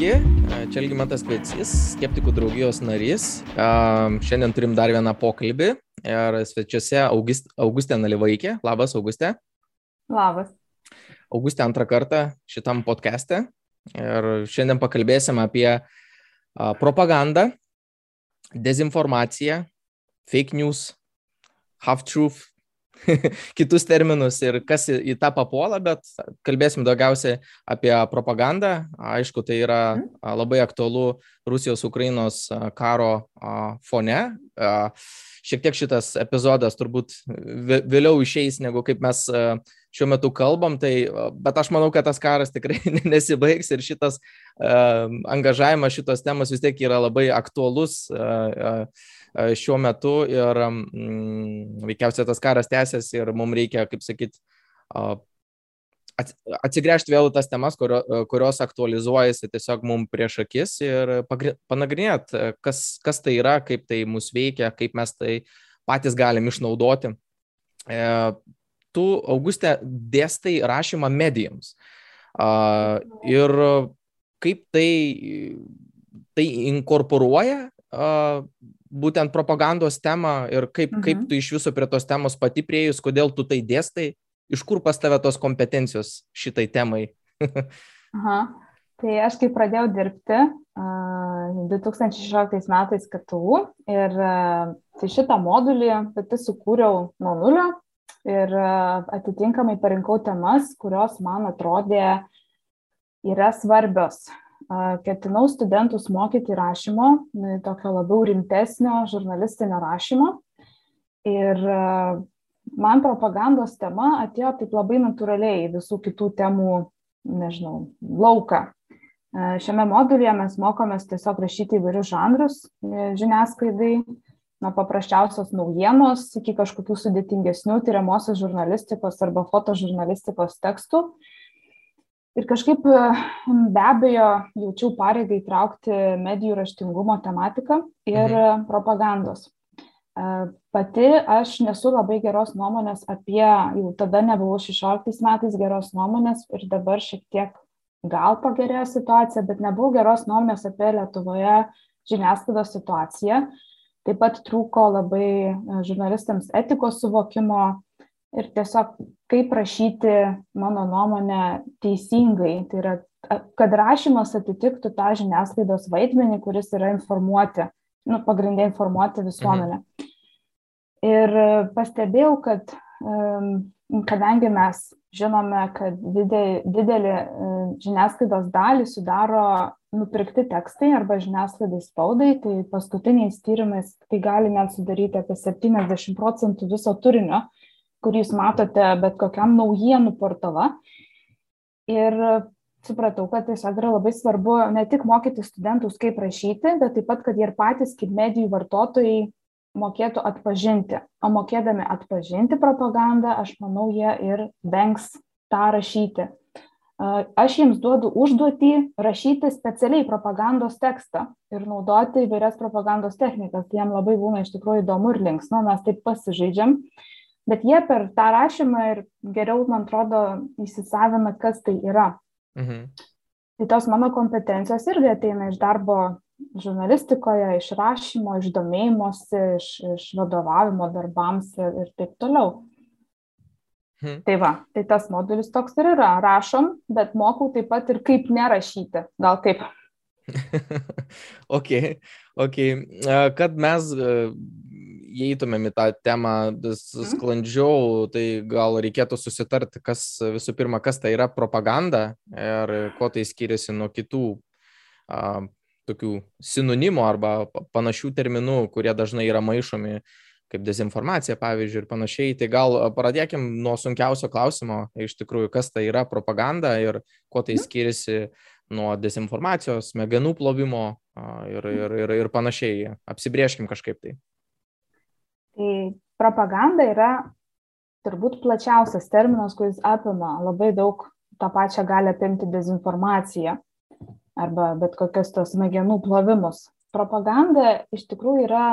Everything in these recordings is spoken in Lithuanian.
Sveiki, čia Elgimantas Kvecys, skeptikų draugijos narys. Šiandien turim dar vieną pokalbį ir svečiuose August, Augustė Nalivaikė. Labas, Augustė. Labas. Augustė antrą kartą šitam podcast'e ir šiandien pakalbėsim apie propagandą, dezinformaciją, fake news, half truth kitus terminus ir kas į tą papuola, bet kalbėsim daugiausiai apie propagandą. Aišku, tai yra mhm. labai aktualu Rusijos-Ukrainos karo fone. Šiek tiek šitas epizodas turbūt vėliau išeis, negu kaip mes šiuo metu kalbam, tai, bet aš manau, kad tas karas tikrai nesibaigs ir šitas angažavimas šitos temos vis tiek yra labai aktualus. Uh, uh, šiuo metu ir veikiausiai tas karas tęsiasi ir mums reikia, kaip sakyt, atsigręžti vėl tas temas, kurio, e, kurios aktualizuojasi tiesiog mums prieš akis ir panagrinėti, e, kas, kas tai yra, kaip tai mus veikia, kaip mes tai patys galim išnaudoti. E, tu, Augustė, dėstai rašymą medijoms. Uh, ir kaip tai, tai inkorporuoja būtent propagandos temą ir kaip, mhm. kaip tu iš viso prie tos temos pati priejus, kodėl tu tai dėstai, iš kur pas tave tos kompetencijos šitai temai? Aha. Tai aš kai pradėjau dirbti uh, 2016 metais KTU ir tai šitą modulį pati sukūriau nuo nulio ir atitinkamai parinkau temas, kurios man atrodė yra svarbios ketinau studentus mokyti rašymo, tokio labiau rimtesnio žurnalistinio rašymo. Ir man propagandos tema atėjo taip labai natūraliai visų kitų temų, nežinau, lauką. Šiame modulyje mes mokomės tiesiog rašyti įvairius žanrus e, žiniasklaidai, nuo paprasčiausios naujienos iki kažkokių sudėtingesnių tyriamosios žurnalistikos arba fotožurnalistikos tekstų. Ir kažkaip be abejo jaučiau pareigą įtraukti medijų raštingumo tematiką ir mhm. propagandos. E, pati aš nesu labai geros nuomonės apie, jau tada nebuvau 16 metais geros nuomonės ir dabar šiek tiek gal pagerėjo situacija, bet nebuvau geros nuomonės apie Lietuvoje žiniasklaidos situaciją. Taip pat trūko labai e, žurnalistams etikos suvokimo, ir tiesiog kaip rašyti mano nuomonę teisingai. Tai yra, kad rašymas atitiktų tą žiniasklaidos vaidmenį, kuris yra informuoti, nu, pagrindė informuoti visuomenę. Mhm. Ir pastebėjau, kad kadangi mes žinome, kad didelį žiniasklaidos dalį sudaro nupirkti tekstai arba žiniasklaidai spaudai, tai paskutiniais tyrimais tai gali net sudaryti apie 70 procentų viso turinio, kurį jūs matote bet kokiam naujienų portale. Ir supratau, kad tiesiog yra labai svarbu ne tik mokyti studentus, kaip rašyti, bet taip pat, kad jie ir patys kaip medijų vartotojai mokėtų atpažinti. O mokėdami atpažinti propagandą, aš manau, jie ir vengs tą rašyti. Aš jiems duodu užduotį rašyti specialiai propagandos tekstą ir naudoti įvairias propagandos technikas. Tai jiems labai būna iš tikrųjų įdomu ir linksma, mes taip pasižaidžiam. Uh, bet jie per tą rašymą ir geriau, man atrodo, įsisavina, kas tai yra. Mhm. Tai tos mano kompetencijos irgi ateina iš darbo žurnalistikoje, iš rašymo, iš domėjimosi, iš, iš vadovavimo darbams ir, ir taip toliau. Hmm. Tai va, tai tas modulis toks ir yra. Rašom, bet mokau taip pat ir kaip nerašyti. Gal taip. ok, ok. Kad mes įeitumėm į tą temą mhm. sklandžiau, tai gal reikėtų susitarti, kas visų pirma, kas tai yra propaganda ir kuo tai skiriasi nuo kitų a, tokių sinonimų arba panašių terminų, kurie dažnai yra maišomi kaip dezinformacija, pavyzdžiui, ir panašiai. Tai gal pradėkim nuo sunkiausio klausimo, iš tikrųjų, kas tai yra propaganda ir kuo tai mhm. skiriasi nuo dezinformacijos, smegenų plovimo ir, ir, ir, ir panašiai. Apsibrieškim kažkaip tai. Tai propaganda yra turbūt plačiausias terminas, kuris apima labai daug, tą pačią gali apimti dezinformaciją arba bet kokias tos smegenų plovimus. Propaganda iš tikrųjų yra,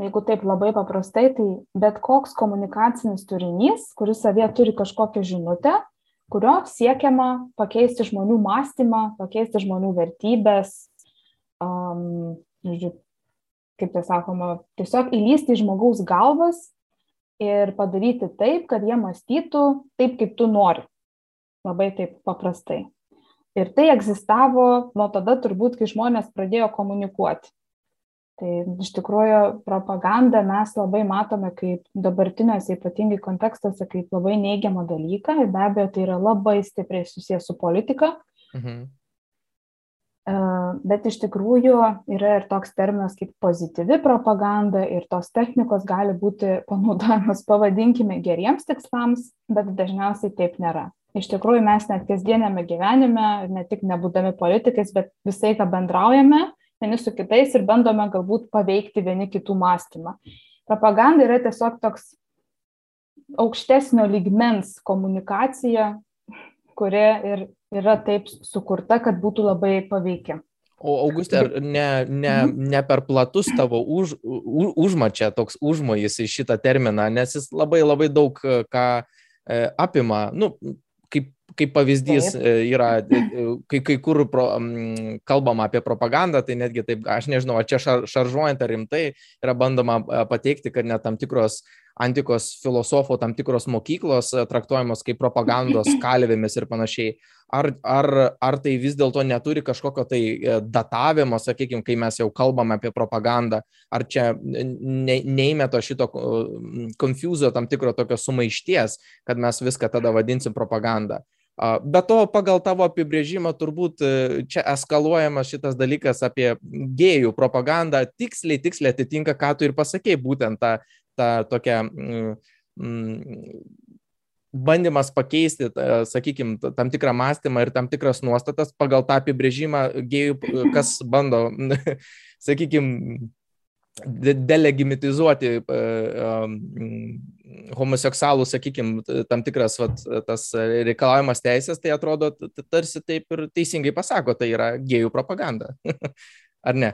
jeigu taip labai paprastai, tai bet koks komunikacinis turinys, kuris savie turi kažkokią žinutę, kurio siekiama pakeisti žmonių mąstymą, pakeisti žmonių vertybės, um, žodžiu, kaip tai sakoma, tiesiog įlysti į žmogaus galvas ir padaryti taip, kad jie mąstytų taip, kaip tu nori. Labai taip paprastai. Ir tai egzistavo nuo tada turbūt, kai žmonės pradėjo komunikuoti. Tai iš tikrųjų propagandą mes labai matome kaip dabartiniuose ypatingai kontekstuose kaip labai neigiamą dalyką ir be abejo tai yra labai stipriai susijęs su politika. Mhm. Bet iš tikrųjų yra ir toks terminas kaip pozityvi propaganda ir tos technikos gali būti panaudojamas, pavadinkime, geriems tikslams, bet dažniausiai taip nėra. Iš tikrųjų mes net kasdienėme gyvenime, ne tik nebūdami politikais, bet visai, ką bendraujame, vieni su kitais ir bandome galbūt paveikti vieni kitų mąstymą. Propaganda yra tiesiog toks aukštesnio lygmens komunikacija, kuri ir yra taip sukurta, kad būtų labai paveikia. O Augustė, ar ne, ne, mhm. ne per platus tavo už, už, užmačia toks užmojis į šitą terminą, nes jis labai labai daug ką e, apima. Nu, kaip kaip pavyzdys taip. E, yra, e, e, kai, kai kur pro, m, kalbama apie propagandą, tai netgi taip, aš nežinau, ar čia šar, šaržuojant ar rimtai yra bandoma pateikti, kad net tam tikros antikos filosofų tam tikros mokyklos traktuojamos kaip propagandos kalvėmis ir panašiai. Ar, ar, ar tai vis dėlto neturi kažkokio tai datavimo, sakykime, kai mes jau kalbame apie propagandą, ar čia ne, neįmeto šito konfuzio tam tikro tokio sumaišties, kad mes viską tada vadinsim propagandą. Be to, pagal tavo apibrėžimą, turbūt e, čia eskaluojamas šitas dalykas apie gėjų propagandą tiksliai, tiksliai atitinka, ką tu ir pasakėjai, būtent tą, tą tokią mm, mm bandymas pakeisti, sakykime, tam tikrą mąstymą ir tam tikras nuostatas pagal tą apibrėžimą gėjų, kas bando, sakykime, delegimitizuoti homoseksualų, sakykime, tam tikras vat, tas reikalavimas teisės, tai atrodo tarsi taip ir teisingai pasako, tai yra gėjų propaganda. Ar ne?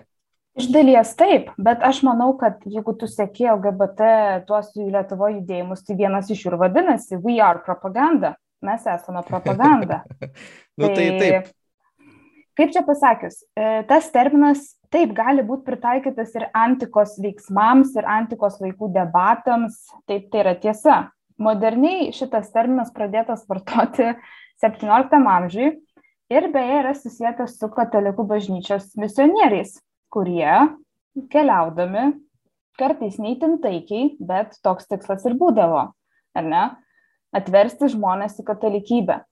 Iš dalies taip, bet aš manau, kad jeigu tu sėki LGBT tuos Lietuvo judėjimus, tai vienas iš jų ir vadinasi We are propaganda. Mes esame propaganda. nu, tai, tai taip. Kaip čia pasakius, e, tas terminas taip gali būti pritaikytas ir antikos veiksmams, ir antikos laikų debatams, taip tai yra tiesa. Moderniai šitas terminas pradėtas vartoti 17 amžiui ir beje yra susijęs su katalikų bažnyčios misionieriais, kurie keliaudami, kartais neįtin taikiai, bet toks tikslas ir būdavo, ar ne, atversti žmonės į katalikybę.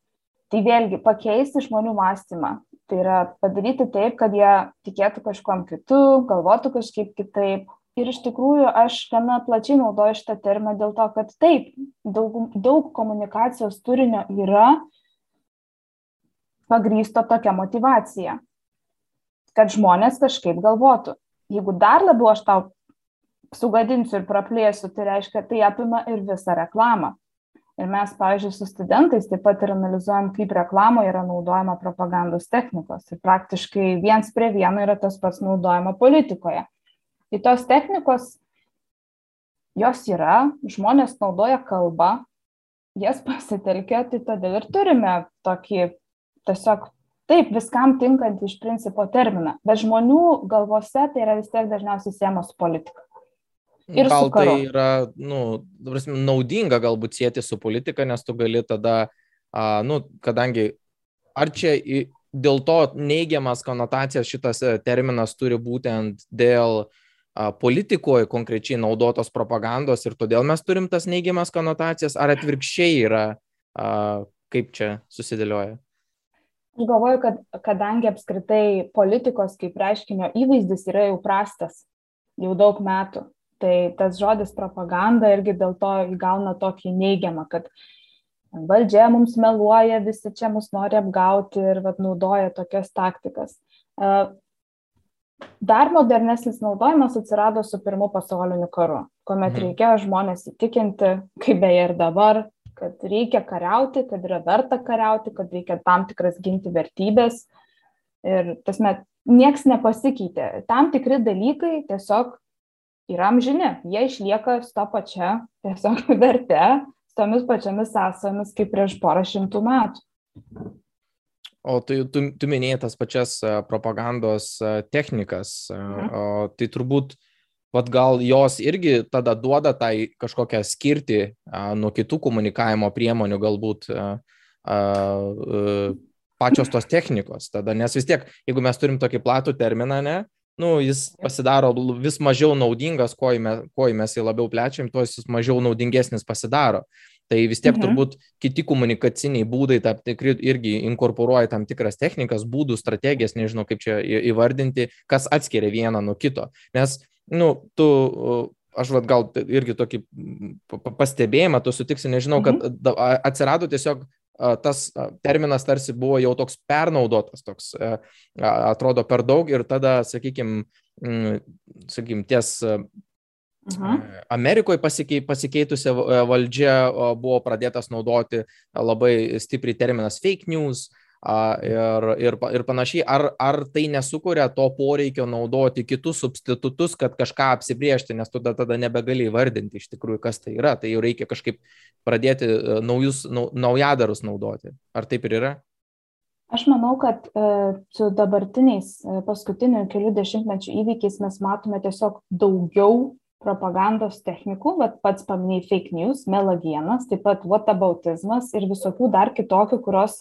Tai vėlgi pakeisti žmonių mąstymą, Tai yra padaryti taip, kad jie tikėtų kažkuom kitu, galvotų kažkaip kitaip. Ir iš tikrųjų aš gana plačiai naudoju šitą terminą dėl to, kad taip, daug, daug komunikacijos turinio yra pagrysto tokia motivacija, kad žmonės kažkaip galvotų. Jeigu dar labiau aš tau sugadinsiu ir praplėsiu, tai reiškia, tai apima ir visą reklamą. Ir mes, pavyzdžiui, su studentais taip pat ir analizuojam, kaip reklamoje yra naudojama propagandos technikos. Ir praktiškai viens prie vieno yra tas pats naudojama politikoje. Tai tos technikos, jos yra, žmonės naudoja kalbą, jas pasitelkia, tai todėl ir turime tokį tiesiog taip viskam tinkantį iš principo terminą. Bet žmonių galvose tai yra vis tiek dažniausiai siejama su politika. Ir Gal tai yra, nu, prasme, naudinga galbūt sėti su politika, nes tu gali tada, a, nu, kadangi ar čia į, dėl to neigiamas konotacijas šitas e, terminas turi būtent dėl a, politikoje konkrečiai naudotos propagandos ir todėl mes turim tas neigiamas konotacijas, ar atvirkščiai yra, a, kaip čia susidėlioja? Aš galvoju, kad kadangi apskritai politikos kaip reiškinio įvaizdis yra jau prastas jau daug metų, Tai tas žodis propaganda irgi dėl to įgauna tokį neigiamą, kad valdžia mums meluoja, visi čia mus nori apgauti ir vat, naudoja tokias taktikas. Dar modernesnis naudojimas atsirado su pirmu pasauliniu karu, kuomet mhm. reikėjo žmonės įtikinti, kaip beje ir dabar, kad reikia kariauti, kad yra verta kariauti, kad reikia tam tikras ginti vertybės. Ir tasme, nieks nepasikeitė. Tam tikri dalykai tiesiog yra amžini, jie išlieka su to pačia tiesiog verte, su tomis pačiamis sąsajomis kaip prieš porą šimtų metų. O tu, tu, tu minėjai tas pačias propagandos technikas, mhm. o tai turbūt, vad gal jos irgi tada duoda tai kažkokią skirtį a, nuo kitų komunikavimo priemonių, galbūt a, a, pačios tos technikos. Tada, nes vis tiek, jeigu mes turim tokį platų terminą, ne, nu, jis pasidaro vis mažiau naudingas, kuo mes jį labiau plečiam, tuo jis mažiau naudingesnis pasidaro. Tai vis tiek mhm. turbūt kiti komunikaciniai būdai tam tikri irgi inkorporuoja tam tikras technikas, būdų, strategijas, nežinau kaip čia įvardinti, kas atskiria vieną nuo kito. Nes, nu, tu, aš vad gal irgi tokį pastebėjimą, tu sutiksi, nežinau, kad mhm. atsirado tiesiog tas terminas tarsi buvo jau toks pernaudotas, toks atrodo per daug ir tada, sakykime, sakykim, ties Aha. E, Amerikoje pasikei, pasikeitusi e, valdžia buvo pradėtas naudoti labai stipriai terminas fake news ir, ir, ir panašiai. Ar, ar tai nesukuria to poreikio naudoti kitus substitutus, kad kažką apsibriežti, nes tu tada nebegali įvardinti iš tikrųjų, kas tai yra. Tai jau reikia kažkaip pradėti e, naujus, nau, naujadarus naudoti. Ar taip ir yra? Aš manau, kad e, su dabartiniais e, paskutinių kelių dešimtmečių įvykiais mes matome tiesiog daugiau propagandos technikų, bet pats paminėjai fake news, melagienas, taip pat whataboutizmas ir visokių dar kitokių, kurios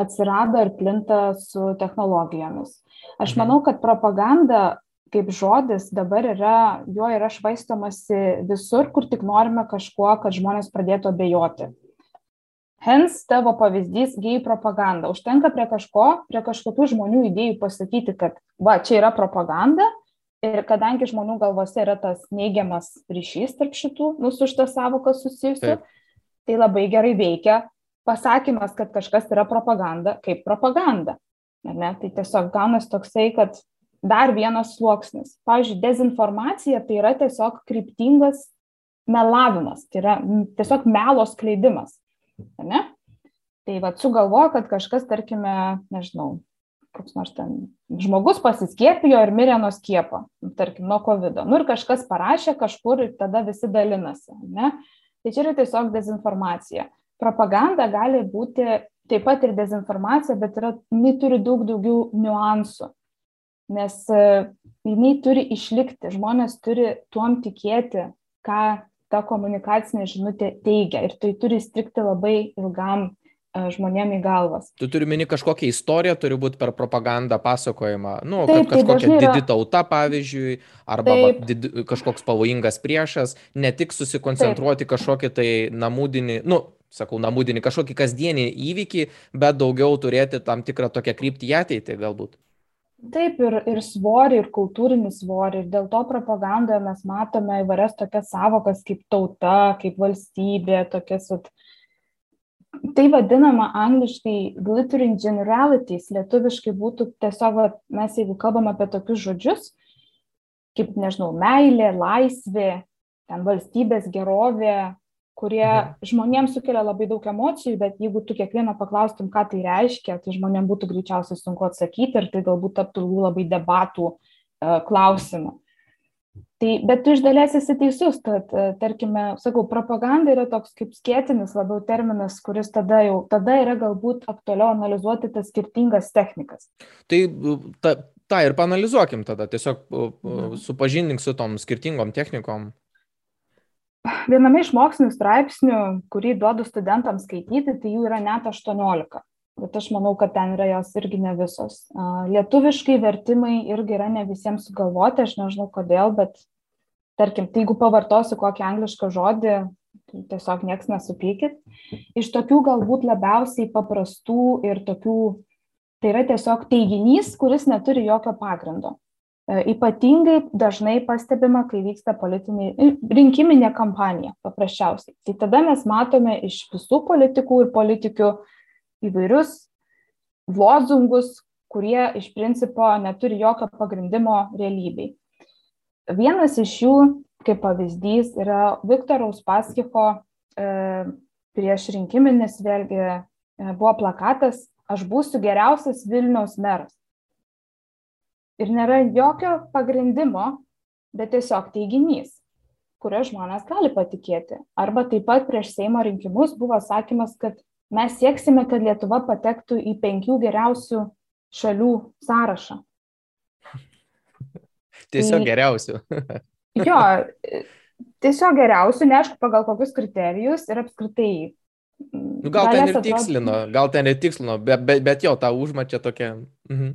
atsirado ir plinta su technologijomis. Aš mhm. manau, kad propaganda kaip žodis dabar yra, jo yra švaistomasi visur, kur tik norime kažkuo, kad žmonės pradėtų abejoti. Hens tavo pavyzdys gėjų propaganda. Užtenka prie kažko, prie kažkokių žmonių idėjų pasakyti, kad va, čia yra propaganda Ir kadangi žmonių galvose yra tas neigiamas ryšys tarp šitų, nu, su šitą savoką susijusiu, tai labai gerai veikia pasakymas, kad kažkas yra propaganda, kaip propaganda. Ne? Tai tiesiog gaunas toksai, kad dar vienas sluoksnis. Pavyzdžiui, dezinformacija tai yra tiesiog kryptingas melavimas, tai yra tiesiog melos kleidimas. Ne? Tai vad sugalvo, kad kažkas, tarkime, nežinau, koks nors ten žmogus pasiskiepijo ir mirė nuo skiepo, tarkim, nuo COVID. Nu ir kažkas parašė kažkur ir tada visi dalinasi. Ne? Tai čia yra tiesiog dezinformacija. Propaganda gali būti taip pat ir dezinformacija, bet yra, jinai turi daug daugiau niuansų. Nes e, jinai turi išlikti, žmonės turi tuom tikėti, ką ta komunikacinė žinutė teigia ir tai turi strikti labai ilgam žmonėm į galvas. Tu turi mini kažkokią istoriją, turi būti per propagandą pasakojama, nu, taip, kad kažkokia tai didi tauta, pavyzdžiui, arba va, did, kažkoks pavojingas priešas, ne tik susikoncentruoti taip. kažkokį tai namūdinį, nu, sakau, namūdinį, kažkokį kasdienį įvykį, bet daugiau turėti tam tikrą tokią kryptį į ateitį galbūt. Taip, ir, ir svorį, ir kultūrinį svorį. Ir dėl to propagandoje mes matome įvairias tokias savokas kaip tauta, kaip valstybė, tokias, at, tai vadinama angliškai glittering generalities, lietuviškai būtų tiesiog, va, mes jeigu kalbam apie tokius žodžius, kaip, nežinau, meilė, laisvė, ten valstybės gerovė, kurie mhm. žmonėms sukelia labai daug emocijų, bet jeigu tu kiekvieną paklaustum, ką tai reiškia, tai žmonėms būtų greičiausiai sunku atsakyti ir tai galbūt taptų labai debatų uh, klausimu. Tai, bet tu iš dalies esi teisus, kad, e, tarkime, sakau, propaganda yra toks kaip skėtinis labiau terminas, kuris tada jau, tada yra galbūt aktualiau analizuoti tas skirtingas technikas. Tai ta, tą ir panalizuokim tada, tiesiog mhm. supažindink su tom skirtingom technikom. Viename iš mokslinių straipsnių, kurį duodu studentams skaityti, tai jų yra net 18 bet aš manau, kad ten yra jos irgi ne visos. Lietuviškai vertimai irgi yra ne visiems sugalvoti, aš nežinau kodėl, bet tarkim, tai jeigu pavartosiu kokį anglišką žodį, tai tiesiog nieks nesupykit. Iš tokių galbūt labiausiai paprastų ir tokių, tai yra tiesiog teiginys, kuris neturi jokio pagrindo. E, ypatingai dažnai pastebima, kai vyksta politinė rinkiminė kampanija, paprasčiausiai. Tai tada mes matome iš visų politikų ir politikių įvairius lozungus, kurie iš principo neturi jokio pagrindimo realybei. Vienas iš jų, kaip pavyzdys, yra Viktoro Uspaskicho e, prieš rinkiminis vėlgi e, buvo plakatas Aš būsiu geriausias Vilniaus meras. Ir nėra jokio pagrindimo, bet tiesiog teiginys, kurio žmonės gali patikėti. Arba taip pat prieš Seimo rinkimus buvo sakymas, kad mes sieksime, kad Lietuva patektų į penkių geriausių šalių sąrašą. Tiesiog tai, geriausių. jo, tiesiog geriausių, neaišku, pagal kokius kriterijus ir apskritai. Nu, gal ten ir tikslino, gal ten ir tikslino, bet, bet, bet jo, ta užmačia tokia. Mhm.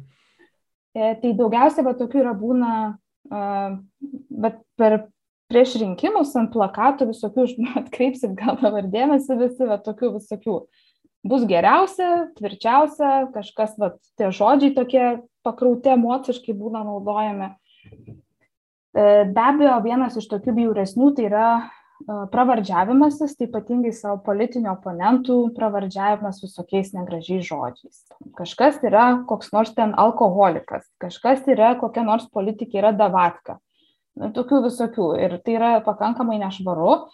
E, tai daugiausia va tokių yra būna, bet per prieš rinkimus ant plakatų visokių, atkreipsit gal dabar dėmesį visi, va tokių visokių. Bus geriausia, tvirčiausia, kažkas, va, tie žodžiai tokie pakrauti emociškai būna naudojami. E, be abejo, vienas iš tokių bjauresnių tai yra pravardžiavimasis, tai ypatingai savo politinių oponentų pravardžiavimas visokiais negražiais žodžiais. Kažkas yra koks nors ten alkoholikas, kažkas yra kokia nors politikė yra davatka. Nu, tokių visokių. Ir tai yra pakankamai nešvaru.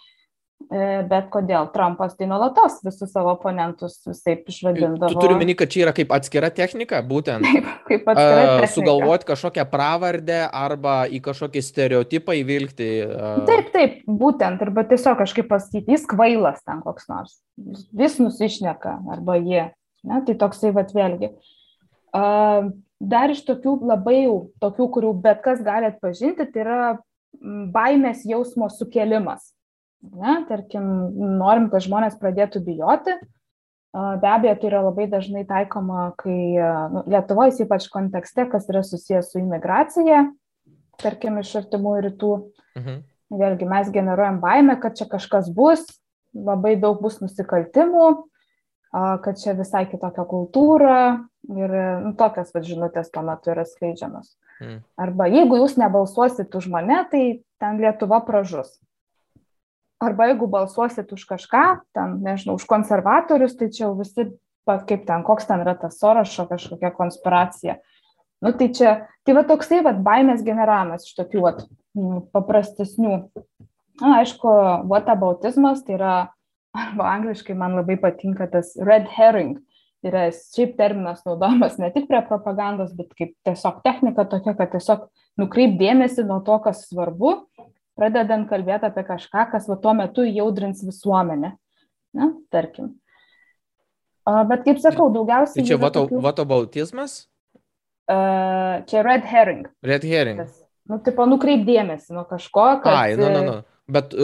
E, bet kodėl Trumpas tai nuolatos visus savo oponentus visaip išvadindavo. Tu turi meni, kad čia yra kaip atskira technika, būtent. Taip, kaip atskira technika. Sugalvoti kažkokią pravardę arba į kažkokį stereotipą įvilgti. Uh... Taip, taip, būtent. Arba tiesiog kažkaip pasakyti, jis kvailas ten koks nors. Vis nusišneka, arba jie. Ne? Tai toksai vat vėlgi. Dar iš tokių labai jau, tokių, kurių bet kas gali atpažinti, tai yra baimės jausmo sukėlimas Ne? Tarkim, norim, kad žmonės pradėtų bijoti. Be abejo, tai yra labai dažnai taikoma, kai nu, Lietuvoje, ypač kontekste, kas yra susijęs su imigracija, tarkim, iš artimų rytų. Mhm. Vėlgi mes generuojam baimę, kad čia kažkas bus, labai daug bus nusikaltimų, kad čia visai kitokia kultūra ir nu, tokias vad žinutės tuo metu yra skleidžiamas. Mhm. Arba jeigu jūs nebalsuosit už mane, tai ten Lietuva pražus arba jeigu balsuosit už kažką, ten, nežinau, už konservatorius, tai čia jau visi, kaip ten, koks ten yra tas sorošo kažkokia konspiracija. Nu, tai čia, tai va toksai va baimės generavimas iš tokių va paprastesnių. Na, aišku, whataboutizmas tai yra, arba angliškai man labai patinka tas red herring. Tai yra šiaip terminas naudojamas ne tik prie propagandos, bet kaip tiesiog technika tokia, kad tiesiog nukreip dėmesį nuo to, kas svarbu pradedant kalbėti apie kažką, kas va tuo metu jaudrins visuomenę. Na, tarkim. Bet kaip sakau, daugiausiai. Tai čia vatobautizmas? Uh, čia red herring. Red herring. Tas, nu, tipo, nukreip dėmesį nuo kažko, kad... Ai, nu, nu, nu. Bet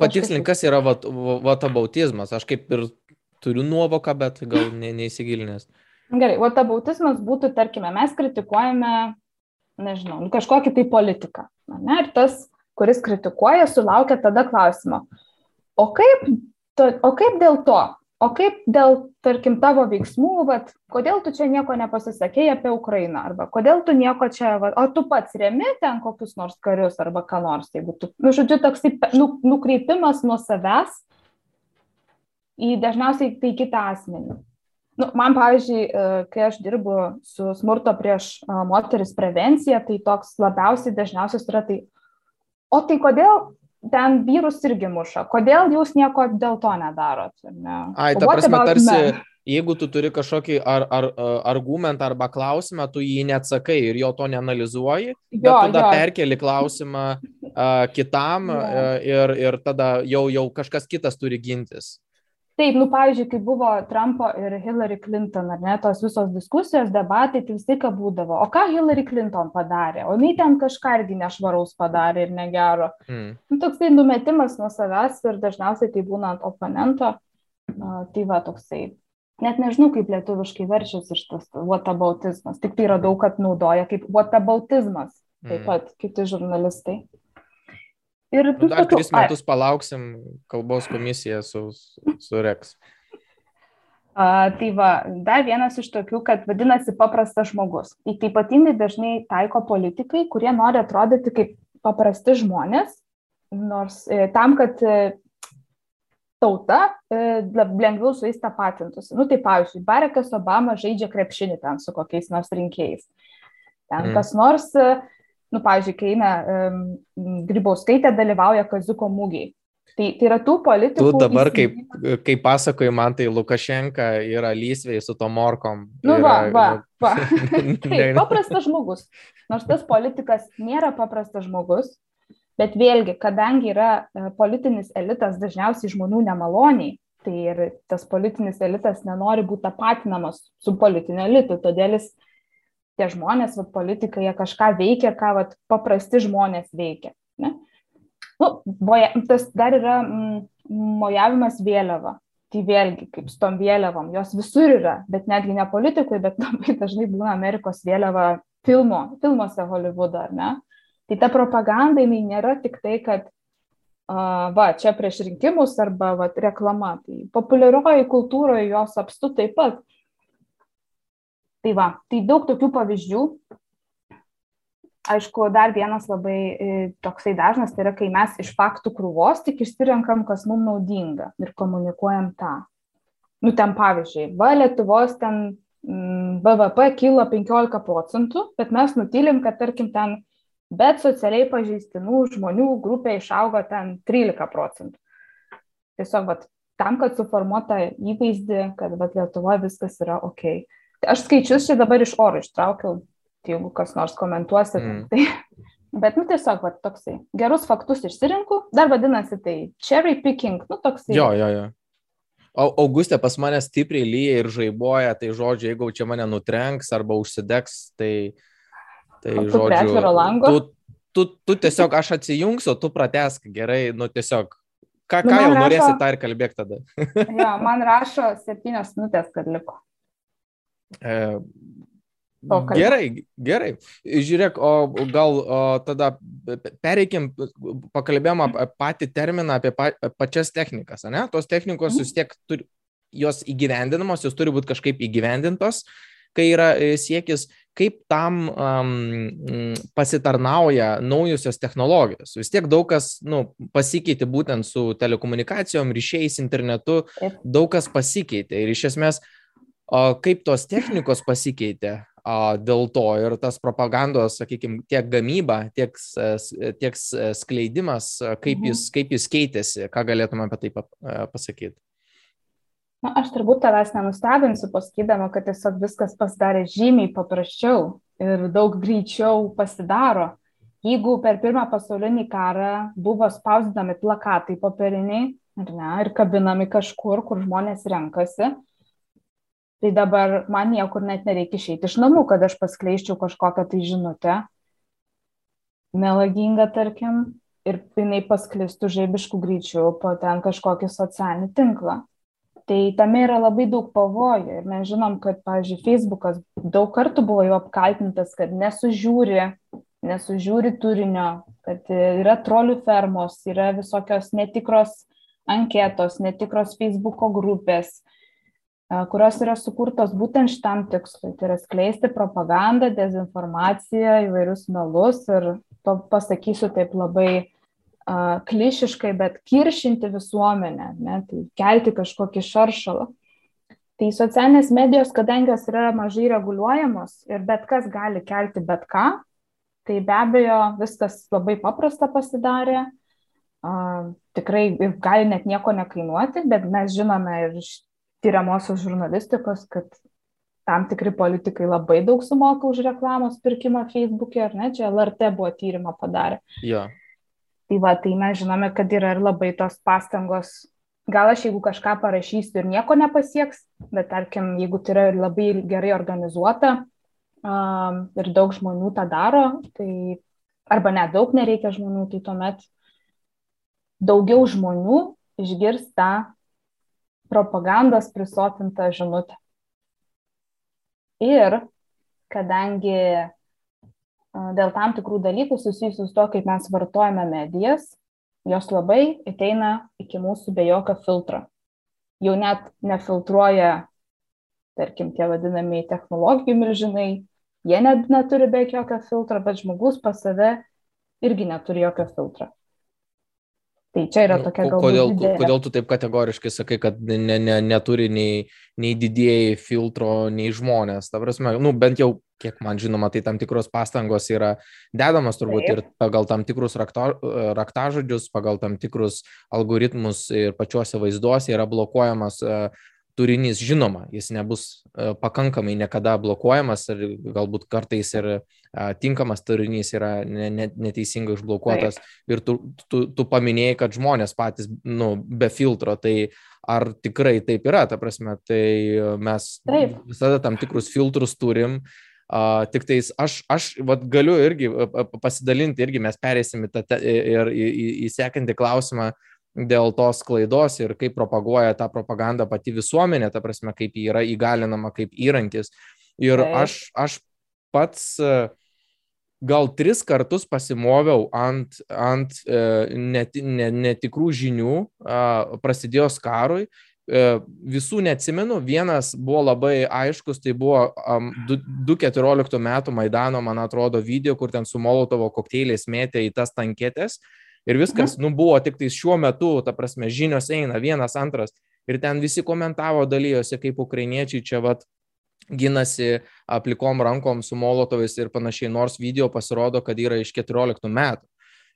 patikslink, kas yra vatabautizmas. Aš kaip ir turiu nuovoką, bet gal ne, neįsigilinęs. Gerai, vatabautizmas būtų, tarkime, mes kritikuojame, nežinau, nu, kažkokį tai politiką. Ne, ir tas kuris kritikuoja, sulaukia tada klausimo, o kaip, to, o kaip dėl to, o kaip dėl, tarkim, tavo veiksmų, vat, kodėl tu čia nieko nepasisakėjai apie Ukrainą, arba kodėl tu nieko čia, vat, o tu pats remi ten kokius nors karius, arba ką nors, jeigu tu, nu, žodžiu, toks nu, nukreipimas nuo savęs į dažniausiai tai kitą asmenį. Nu, man, pavyzdžiui, e, kai aš dirbu su smurto prieš e, moteris prevencija, tai toks labiausiai dažniausias yra tai, o tai kodėl ten vyrus irgi muša, kodėl jūs nieko dėl to nedarot? Ne? Ai, ta prasme, tarsi, men? jeigu tu turi kažkokį ar, ar, argumentą arba klausimą, tu jį neatsakai ir jo to neanalizuoji, jo, bet tada jo. perkeli klausimą uh, kitam uh, ir, ir tada jau, jau kažkas kitas turi gintis. Taip, nu, pavyzdžiui, kai buvo Trumpo ir Hillary Clinton, ar ne, tos visos diskusijos, debatai, tai vis tik būdavo, o ką Hillary Clinton padarė, o jinai ten kažką irgi nešvaraus padarė ir negero. Mm. Nu, toksai numetimas nuo savęs ir dažniausiai tai būna ant oponento, uh, tai va toksai. Net nežinau, kaip lietuviškai verčiasi šitas whataboutizmas, tik tai radau, kad naudoja kaip whataboutizmas, taip mm. pat kiti žurnalistai. Ir nu, dar tokiu, tris metus ai. palauksim kalbos komisiją su, su Rex. A, tai va, dar vienas iš tokių, kad vadinasi paprastas žmogus. Tai ypatingai dažnai taiko politikai, kurie nori atrodyti kaip paprasti žmonės, nors e, tam, kad e, tauta e, lengviau su jais tapatintųsi. Nu, tai pavyzdžiui, Barakas Obama žaidžia krepšinį ten su kokiais nors rinkėjais. Ten mm. kas nors e, nu, pavyzdžiui, kai eina um, Grybauskaitė dalyvauja Kazuko mūgiai. Tai, tai yra tų politikų. Tu dabar, kaip, kaip pasakoji, man tai Lukašenka yra lysviai su to morkom. Nu, yra, va, va, va. Taip, paprastas žmogus. Nors tas politikas nėra paprastas žmogus, Bet vėlgi, kadangi yra e, politinis elitas dažniausiai žmonių nemaloniai, tai ir tas politinis elitas nenori būti tapatinamas su politiniu elitu, todėl jis, tie žmonės, va, politikai, jie kažką veikia, ką va, paprasti žmonės veikia. Ne? Nu, boja, tas dar yra mm, mojavimas vėliava. Tai vėlgi, kaip su tom vėliavom, jos visur yra, bet netgi ne politikui, bet labai dažnai būna Amerikos vėliava filmo, filmuose Hollywoodo, ar ne? Tai ta propaganda, jinai nėra tik tai, kad va, čia prieš rinkimus arba va, reklama. Tai populiarioji kultūroje jos apstu taip pat. Tai va, tai daug tokių pavyzdžių, aišku, dar vienas labai e, toksai dažnas, tai yra, kai mes iš faktų krūvos tik išsirenkam, kas mums naudinga ir komunikuojam tą. Nu, ten pavyzdžiui, va, Lietuvos ten BVP kilo 15 procentų, bet mes nutylim, kad tarkim ten, bet socialiai pažeistinų žmonių grupė išaugo ten 13 procentų. Tiesiog, va, tam, kad suformuota įvaizdį, kad va, Lietuvoje viskas yra ok. Tai aš skaičius čia dabar iš oro ištraukiau tai jeigu kas nors komentuosit, mm. tai Bet, nu, tiesiog, va, toksai. Gerus faktus išsirinku, dar vadinasi tai cherry picking, nu, toksai. Jo, jo, jo. O Augustė pas mane stipriai lyja ir žaiboja, tai žodžiu, jeigu čia mane nutrenks arba užsidegs, tai, tai o žodžiu. Tu, tu, tu tiesiog aš atsijungsiu, tu pratesk gerai, nu tiesiog. Ką, nu, ką jau rašo, norėsi, tą ir kalbėk tada. jo, man rašo septynios minutės, kad liko. E, Pokalbį. Gerai, gerai. Žiūrėk, o gal o, tada pereikim, pakalbėjom apie patį terminą, apie pa, pačias technikas, ne? Tos technikos vis tiek turi, jos įgyvendinamos, jos turi būti kažkaip įgyvendintos, kai yra e, siekis, kaip tam um, pasitarnauja naujusios technologijos. Vis tiek daug kas nu, pasikeitė būtent su telekomunikacijom, ryšiais, internetu, daug kas pasikeitė ir iš esmės, o, kaip tos technikos pasikeitė, dėl to ir tas propagandos, sakykime, tiek gamyba, tiek, tiek skleidimas, kaip mhm. jis, kaip jis keitėsi, ką galėtume apie tai pasakyti. Na, aš turbūt tavęs nenustebinsiu pasakydama, kad tiesiog viskas pasidarė žymiai paprasčiau ir daug greičiau pasidaro. Jeigu per pirmą pasaulinį karą buvo spausdinami plakatai popieriniai ne, ir kabinami kažkur, kur žmonės renkasi, Tai dabar man niekur net nereikia išeiti iš namų, kad aš paskleiščiau kažkokią tai žinutę, melagingą, tarkim, ir jinai pasklistų žaibiškų greičių po ten kažkokį socialinį tinklą. Tai tame yra labai daug pavojų ir mes žinom, kad, pavyzdžiui, Facebookas daug kartų buvo jau apkaltintas, kad nesužiūri, nesužiūri turinio, kad yra trolių fermos, yra visokios netikros anketos, netikros Facebooko grupės, kurios yra sukurtos būtent šitam tikslui. Tai yra skleisti propagandą, dezinformaciją, įvairius melus ir to pasakysiu taip labai uh, klišiškai, bet kiršinti visuomenę, ne, tai kelti kažkokį šaršalą. Tai socialinės medijos, kadangi jos yra mažai reguliuojamos ir bet kas gali kelti bet ką, tai be abejo viskas labai paprasta pasidarė. Uh, tikrai gali net nieko nekainuoti, bet mes žinome ir tyriamosios žurnalistikos, kad tam tikri politikai labai daug sumoka už reklamos pirkimą Facebook'e, ar ne, čia LRT buvo tyrimą padarę. Ja. Tai va, tai mes žinome, kad yra ir labai tos pastangos, gal aš jeigu kažką parašysiu ir nieko nepasieks, bet tarkim, jeigu tai yra labai gerai organizuota um, ir daug žmonių tą daro, tai arba net daug nereikia žmonių, tai tuomet daugiau žmonių išgirs tą propagandos prisotinta žinutė. Ir kadangi dėl tam tikrų dalykų susijusių su to, kaip mes vartojame medijas, jos labai ateina iki mūsų be jokio filtro. Jau net nefiltruoja, tarkim, tie vadinami technologijų milžinai, jie net neturi be jokio filtro, bet žmogus pas save irgi neturi jokio filtro. Tai čia yra nu, tokia galbūt. Kodėl, didelė. kodėl tu taip kategoriškai sakai, kad ne, ne, neturi nei, nei didėjai filtro, nei žmonės? Ta prasme, nu, bent jau, kiek man žinoma, tai tam tikros pastangos yra dedamas turbūt taip. ir pagal tam tikrus rakta, raktažodžius, pagal tam tikrus algoritmus ir pačiuose vaizduose yra blokuojamas uh, turinys, žinoma, jis nebus e, pakankamai niekada blokuojamas ir galbūt kartais ir tinkamas turinys yra neteisingai užblokuotas. Taip. Ir tu, tu, tu paminėjai, kad žmonės patys, nu, be filtro, tai ar tikrai taip yra, ta prasme, tai mes taip. visada tam tikrus filtrus turim. Uh, tik tais aš, aš vat, galiu irgi pasidalinti, irgi mes perėsim į, tą, ir, į, į, į sekantį klausimą, uh, dėl tos klaidos ir kaip propaguoja tą propagandą pati visuomenė, ta prasme, kaip ji yra įgalinama kaip įrankis. Ir Taip. aš, aš pats e, gal tris kartus pasimoviau ant, ant e, net, net, netikrų žinių, prasidėjus karui. E, visų neatsimenu, vienas buvo labai aiškus, tai buvo 2014 metų Maidano, man atrodo, video, kur ten su Molotovo kokteiliais mėtė į tas tanketės. Ir viskas, mhm. nu, buvo tik tai šiuo metu, ta prasme, žinios eina, vienas, antras. Ir ten visi komentavo, dalyjosi, kaip ukrainiečiai čia vat ginasi aplikom rankom su molotovais ir panašiai, nors video pasirodo, kad yra iš 14 metų.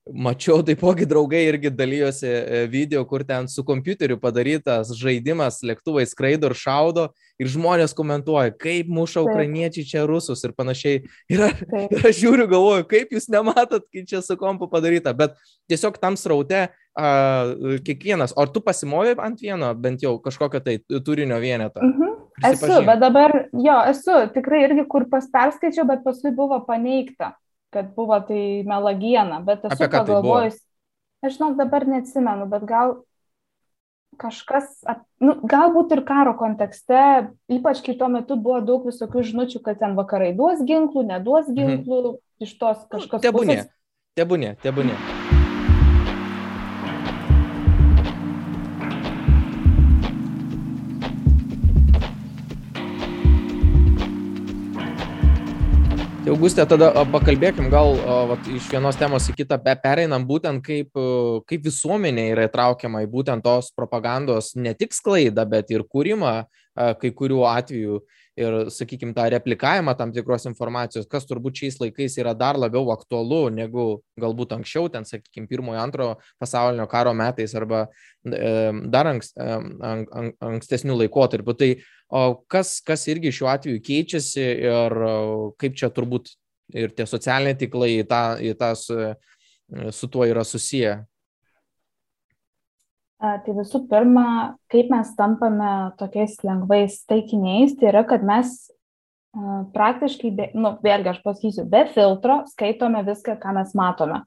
Mačiau taipogi draugai irgi dalyjosi e, video, kur ten su kompiuteriu padarytas žaidimas, lėktuvai skraido ir šaudo ir žmonės komentuoja, kaip muša ukrainiečiai čia rusus ir panašiai. Ir, ir aš žiūriu, galvoju, kaip jūs nematot, kai čia su kompu padaryta, bet tiesiog tam sraute a, kiekvienas, ar tu pasimovai ant vieno, bent jau kažkokio tai turinio vieneto? Mhm. Esu, bet dabar, jo, esu tikrai irgi kur pas perskaičiau, bet paskui buvo paneigta kad buvo tai melagiena, bet esu tai pagalvojus, tai aš žinok dabar neatsimenu, bet gal kažkas, nu, galbūt ir karo kontekste, ypač kai tuo metu buvo daug visokių žinučių, kad ten vakarai duos ginklų, neduos mhm. ginklų, mhm. iš tos nu, kažkas. Tebūnė, tebūnė, tebūnė. Tai Augustė, tada pakalbėkim gal vat, iš vienos temos į kitą, pereinam būtent kaip, kaip visuomenė yra įtraukiama į būtent tos propagandos ne tik sklaidą, bet ir kūrimą kai kurių atvejų ir, sakykime, tą replikavimą tam tikros informacijos, kas turbūt šiais laikais yra dar labiau aktualu negu galbūt anksčiau, ten, sakykime, pirmojo, antrojo pasaulinio karo metais arba e, dar anks, e, an, ankstesnių laikotarpių. Tai O kas, kas irgi šiuo atveju keičiasi ir kaip čia turbūt ir tie socialiniai tiklai į tą, į tą su, su tuo yra susiję? Tai visų pirma, kaip mes tampame tokiais lengvais taikiniais, tai yra, kad mes praktiškai, be, nu, vėlgi aš pasakysiu, be filtro skaitome viską, ką mes matome.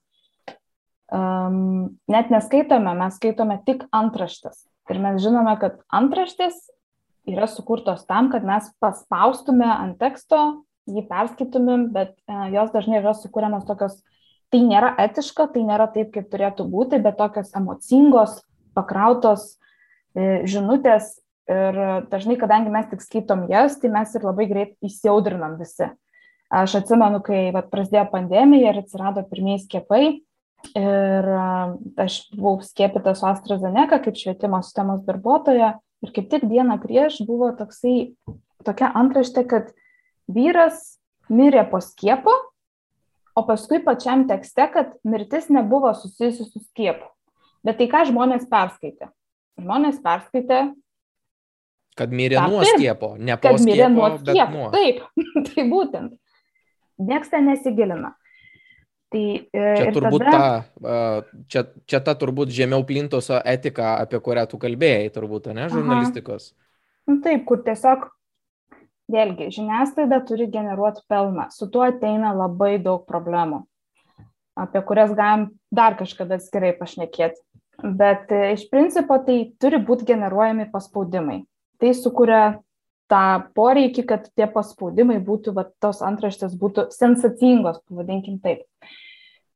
Um, net neskaitome, mes skaitome tik antraštas. Ir mes žinome, kad antraštės yra sukurtos tam, kad mes paspaustume ant teksto, jį perskaitumėm, bet e, jos dažnai yra sukūriamos tokios, tai nėra etiška, tai nėra taip, kaip turėtų būti, bet tokios emocingos, pakrautos e, žinutės. Ir dažnai, kadangi mes tik skaitom jas, tai mes ir labai greit įsiaudrinam visi. Aš atsimenu, kai vat, prasidėjo pandemija ir atsirado pirmieji skiepai. Ir e, aš buvau skiepyta su AstraZeneca kaip švietimo sistemos darbuotoja Ir kaip tik dieną prieš buvo toksai, tokia antraštė, kad vyras mirė po skiepo, o paskui pačiam tekste, kad mirtis nebuvo susijusi su skiepu. Bet tai ką žmonės perskaitė? Žmonės perskaitė. Kad mirė nuo skiepo, ne po kad skiepo. Mirė nuo skiepo. Nuo. Taip, tai būtent. Niekas ten nesigilina. Tai, e, čia turbūt tada... ta, čia, čia ta turbūt žemiau plintoso etika, apie kurią tu kalbėjai, turbūt, ne, žurnalistikos. Aha. Nu, taip, kur tiesiog, vėlgi, žiniasklaida turi generuoti pelną. Su tuo ateina labai daug problemų, apie kurias galim dar kažkada atskirai pašnekėti. Bet e, iš principo tai turi būti generuojami paspaudimai. Tai sukuria tą poreikį, kad tie paspaudimai būtų, va, tos antraštės būtų sensacingos, pavadinkim taip.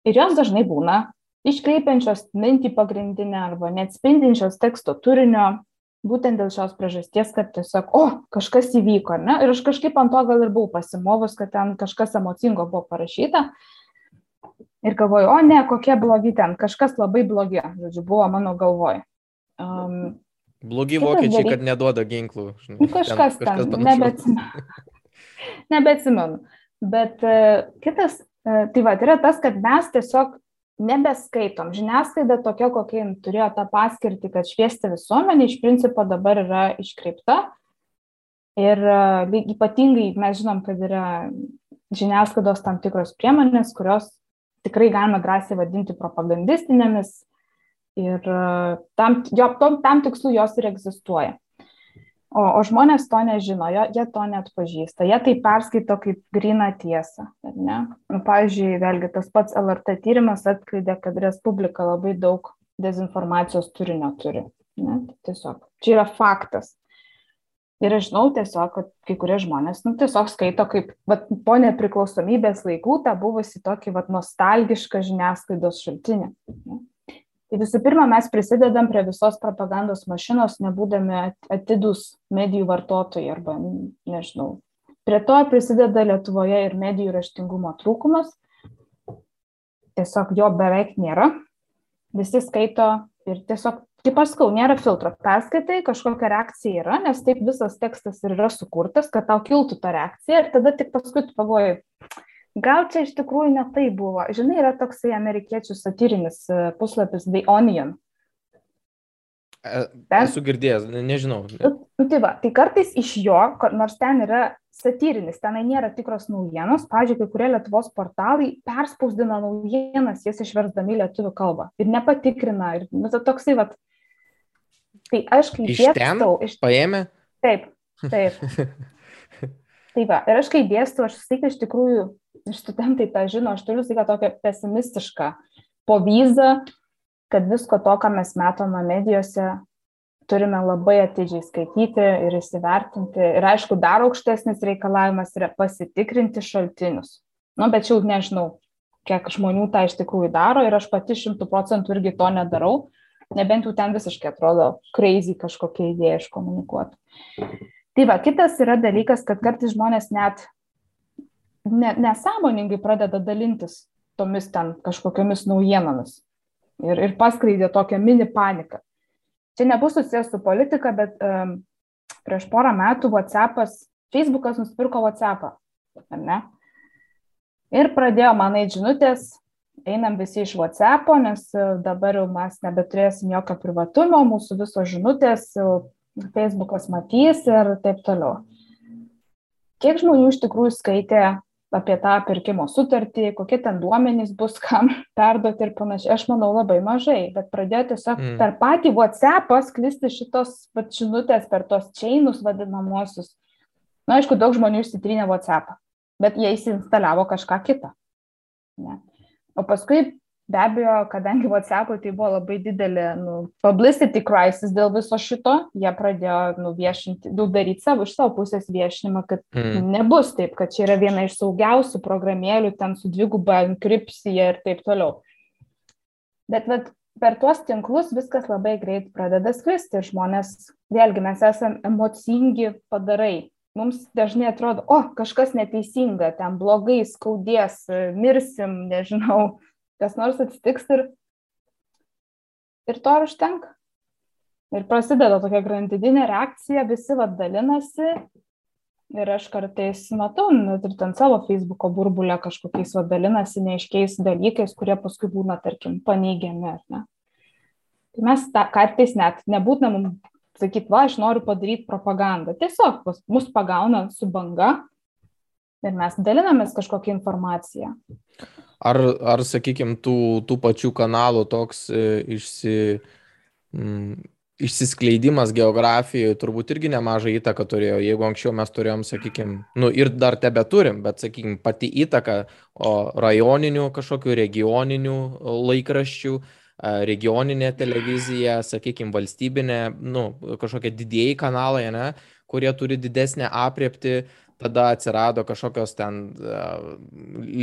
Ir jos dažnai būna iškreipiančios mintį pagrindinę arba neatspindinčios teksto turinio, būtent dėl šios priežasties, kad tiesiog, o, kažkas įvyko, ne? Ir aš kažkaip ant to gal ir buvau pasimovus, kad ten kažkas emocingo buvo parašyta. Ir galvoju, o ne, kokie blogi ten, kažkas labai blogi, žodžiu, buvo mano galvoj. Um, Blogi Kitas vokiečiai, dalyk... kad neduoda ginklų. Žinai, nu, kažkas ten, kažkas ten nebeatsimenu. nebeatsimenu. Bet uh, kitas, uh, tai va, yra tas, kad mes tiesiog nebeskaitom. Žiniasklaida tokia, kokia turėjo tą paskirtį, kad šviesti visuomenį, iš principo dabar yra iškreipta. Ir e, ypatingai mes žinom, kad yra žiniasklaidos tam tikros priemonės, kurios tikrai galima drąsiai vadinti propagandistinėmis ir e, tam, jo, tom, tam tikslu jos ir egzistuoja. O, o žmonės to nežino, jo, jie to net pažįsta, jie tai perskaito kaip grina tiesą. Nu, pavyzdžiui, vėlgi tas pats LRT tyrimas atskleidė, kad Respublika labai daug dezinformacijos turinio turi. Ne? Tiesiog, čia yra faktas. Ir aš žinau tiesiog, kad kai kurie žmonės, nu, tiesiog skaito kaip, vat, po nepriklausomybės laikų tą buvusi tokį, vat, nostalgišką žiniasklaidos šaltinį. Ne? Tai visų pirma, mes prisidedam prie visos propagandos mašinos, nebūdami atidus medijų vartotojai arba, nežinau. Prie to prisideda Lietuvoje ir medijų raštingumo trūkumas. Tiesiog jo beveik nėra. Visi skaito ir tiesiog, kaip aš sakau, nėra filtro. Perskaitai, kažkokia reakcija yra, nes taip visas tekstas ir yra sukurtas, kad tau kiltų ta reakcija ir tada tik paskui tu pagalvoji, gal čia iš tikrųjų ne tai buvo. Žinai, yra toksai amerikiečių satyrinis e, puslapis The Onion. E, ten... Esu girdėjęs, nežinau. Nu, nu, tai, va, tai kartais iš jo, nors ten yra satyrinis, tenai nėra tikros naujienos, pavyzdžiui, kai kurie Lietuvos portalai perspausdina naujienas, jas išversdami lietuvių kalbą ir nepatikrina. Ir, nu, tai toksai, va, tai aš kaip dėstau. Iš... Paėmė? Taip, taip. tai va, ir aš kai dėstau, aš vis tiek iš tikrųjų studentai tą žino, aš turiu visą tokią pesimistišką povyzą, kad visko to, ką mes matome medijose, turime labai atidžiai skaityti ir įsivertinti. Ir aišku, dar aukštesnis reikalavimas yra pasitikrinti šaltinius. Nu, bet jau nežinau, kiek žmonių tą iš tikrųjų daro ir aš pati šimtų procentų irgi to nedarau, nebent jau ten visiškai atrodo crazy kažkokia idėja iškomunikuoti. Tai va, kitas yra dalykas, kad kartais žmonės net ne, nesąmoningai pradeda dalintis tomis ten kažkokiamis naujienomis ir, ir paskleidė tokią mini paniką. Čia nebus susijęs su politika, bet um, prieš porą metų WhatsAppas, Facebookas nusipirko WhatsAppą, ar ne? Ir pradėjo man eiti žinutės, einam visi iš WhatsAppo, nes e, dabar jau mes nebeturėsim jokio privatumo, mūsų visos žinutės Facebookas matys ir taip toliau. Kiek žmonių iš tikrųjų skaitė apie tą pirkimo sutartį, kokie ten duomenys bus, kam perduoti ir panašiai. Aš manau labai mažai, bet pradėjo tiesiog mm. per patį WhatsApp'ą sklisti šitos žinutės per tos čeinus vadinamosius. Na, aišku, daug žmonių išsitrynė WhatsApp'ą, bet jie įsinstalavo kažką kitą. Ne. O paskui be abejo, kadangi WhatsApp'ui tai buvo labai didelė nu, publicity crisis dėl viso šito, jie pradėjo nuviešinti, nu, daryti savo iš savo pusės viešinimą, kad mm. nebus taip, kad čia yra viena iš saugiausių programėlių, ten su dviguba enkripsija ir taip toliau. Bet vat, per tuos tinklus viskas labai greit pradeda sklisti ir žmonės, vėlgi mes esame emocingi padarai. Mums dažnai atrodo, o kažkas neteisinga, ten blogai, skaudės, mirsim, nežinau, kas nors atsitiks ir, ir to ir užtenka. Ir prasideda tokia grandininė reakcija, visi vad dalinasi. Ir aš kartais matau, net ir ten savo Facebook'o burbulę kažkokiais vad dalinasi neiškiais dalykais, kurie paskui būna, tarkim, paneigiami, ar ne. Tai mes ta, kartais net nebūtina mums sakyti, va, aš noriu padaryti propagandą. Tiesiog mus pagauna su banga ir mes dalinamės kažkokią informaciją. Ar, ar sakykime, tų, tų pačių kanalų toks e, išsi, mm, išsiskleidimas geografijoje turbūt irgi nemažą įtaką turėjo. Jeigu anksčiau mes turėjom, sakykime, nu ir dar tebe turim, bet, sakykime, pati įtaka rajoninių kažkokių regioninių laikraščių, regioninė televizija, sakykime, valstybinė, nu, kažkokie didėjai kanalai, ne, kurie turi didesnę apriepti, tada atsirado kažkokios ten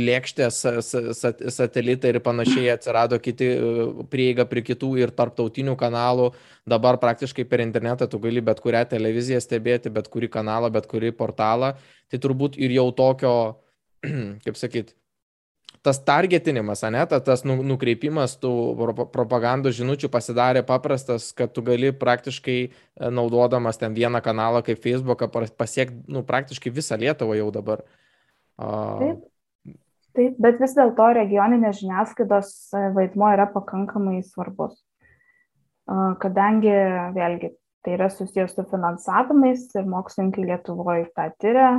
lėkštės, satelitai ir panašiai, atsirado kiti prieiga prie kitų ir tarptautinių kanalų. Dabar praktiškai per internetą tu gali bet kurią televiziją stebėti, bet kurį kanalą, bet kurį portalą. Tai turbūt ir jau tokio, kaip sakyt, tas targetinimas, ne, tas nu, nukreipimas tų propagandos žinučių pasidarė paprastas, kad tu gali praktiškai e, naudodamas ten vieną kanalą kaip Facebooką pasiekti nu, praktiškai visą Lietuvą jau dabar. Taip. Taip, bet vis dėlto regioninės žiniasklaidos e, vaidmo yra pakankamai svarbus. Kadangi, vėlgi, tai yra susijęs su finansavimais ir mokslininkai Lietuvoje tą tyria,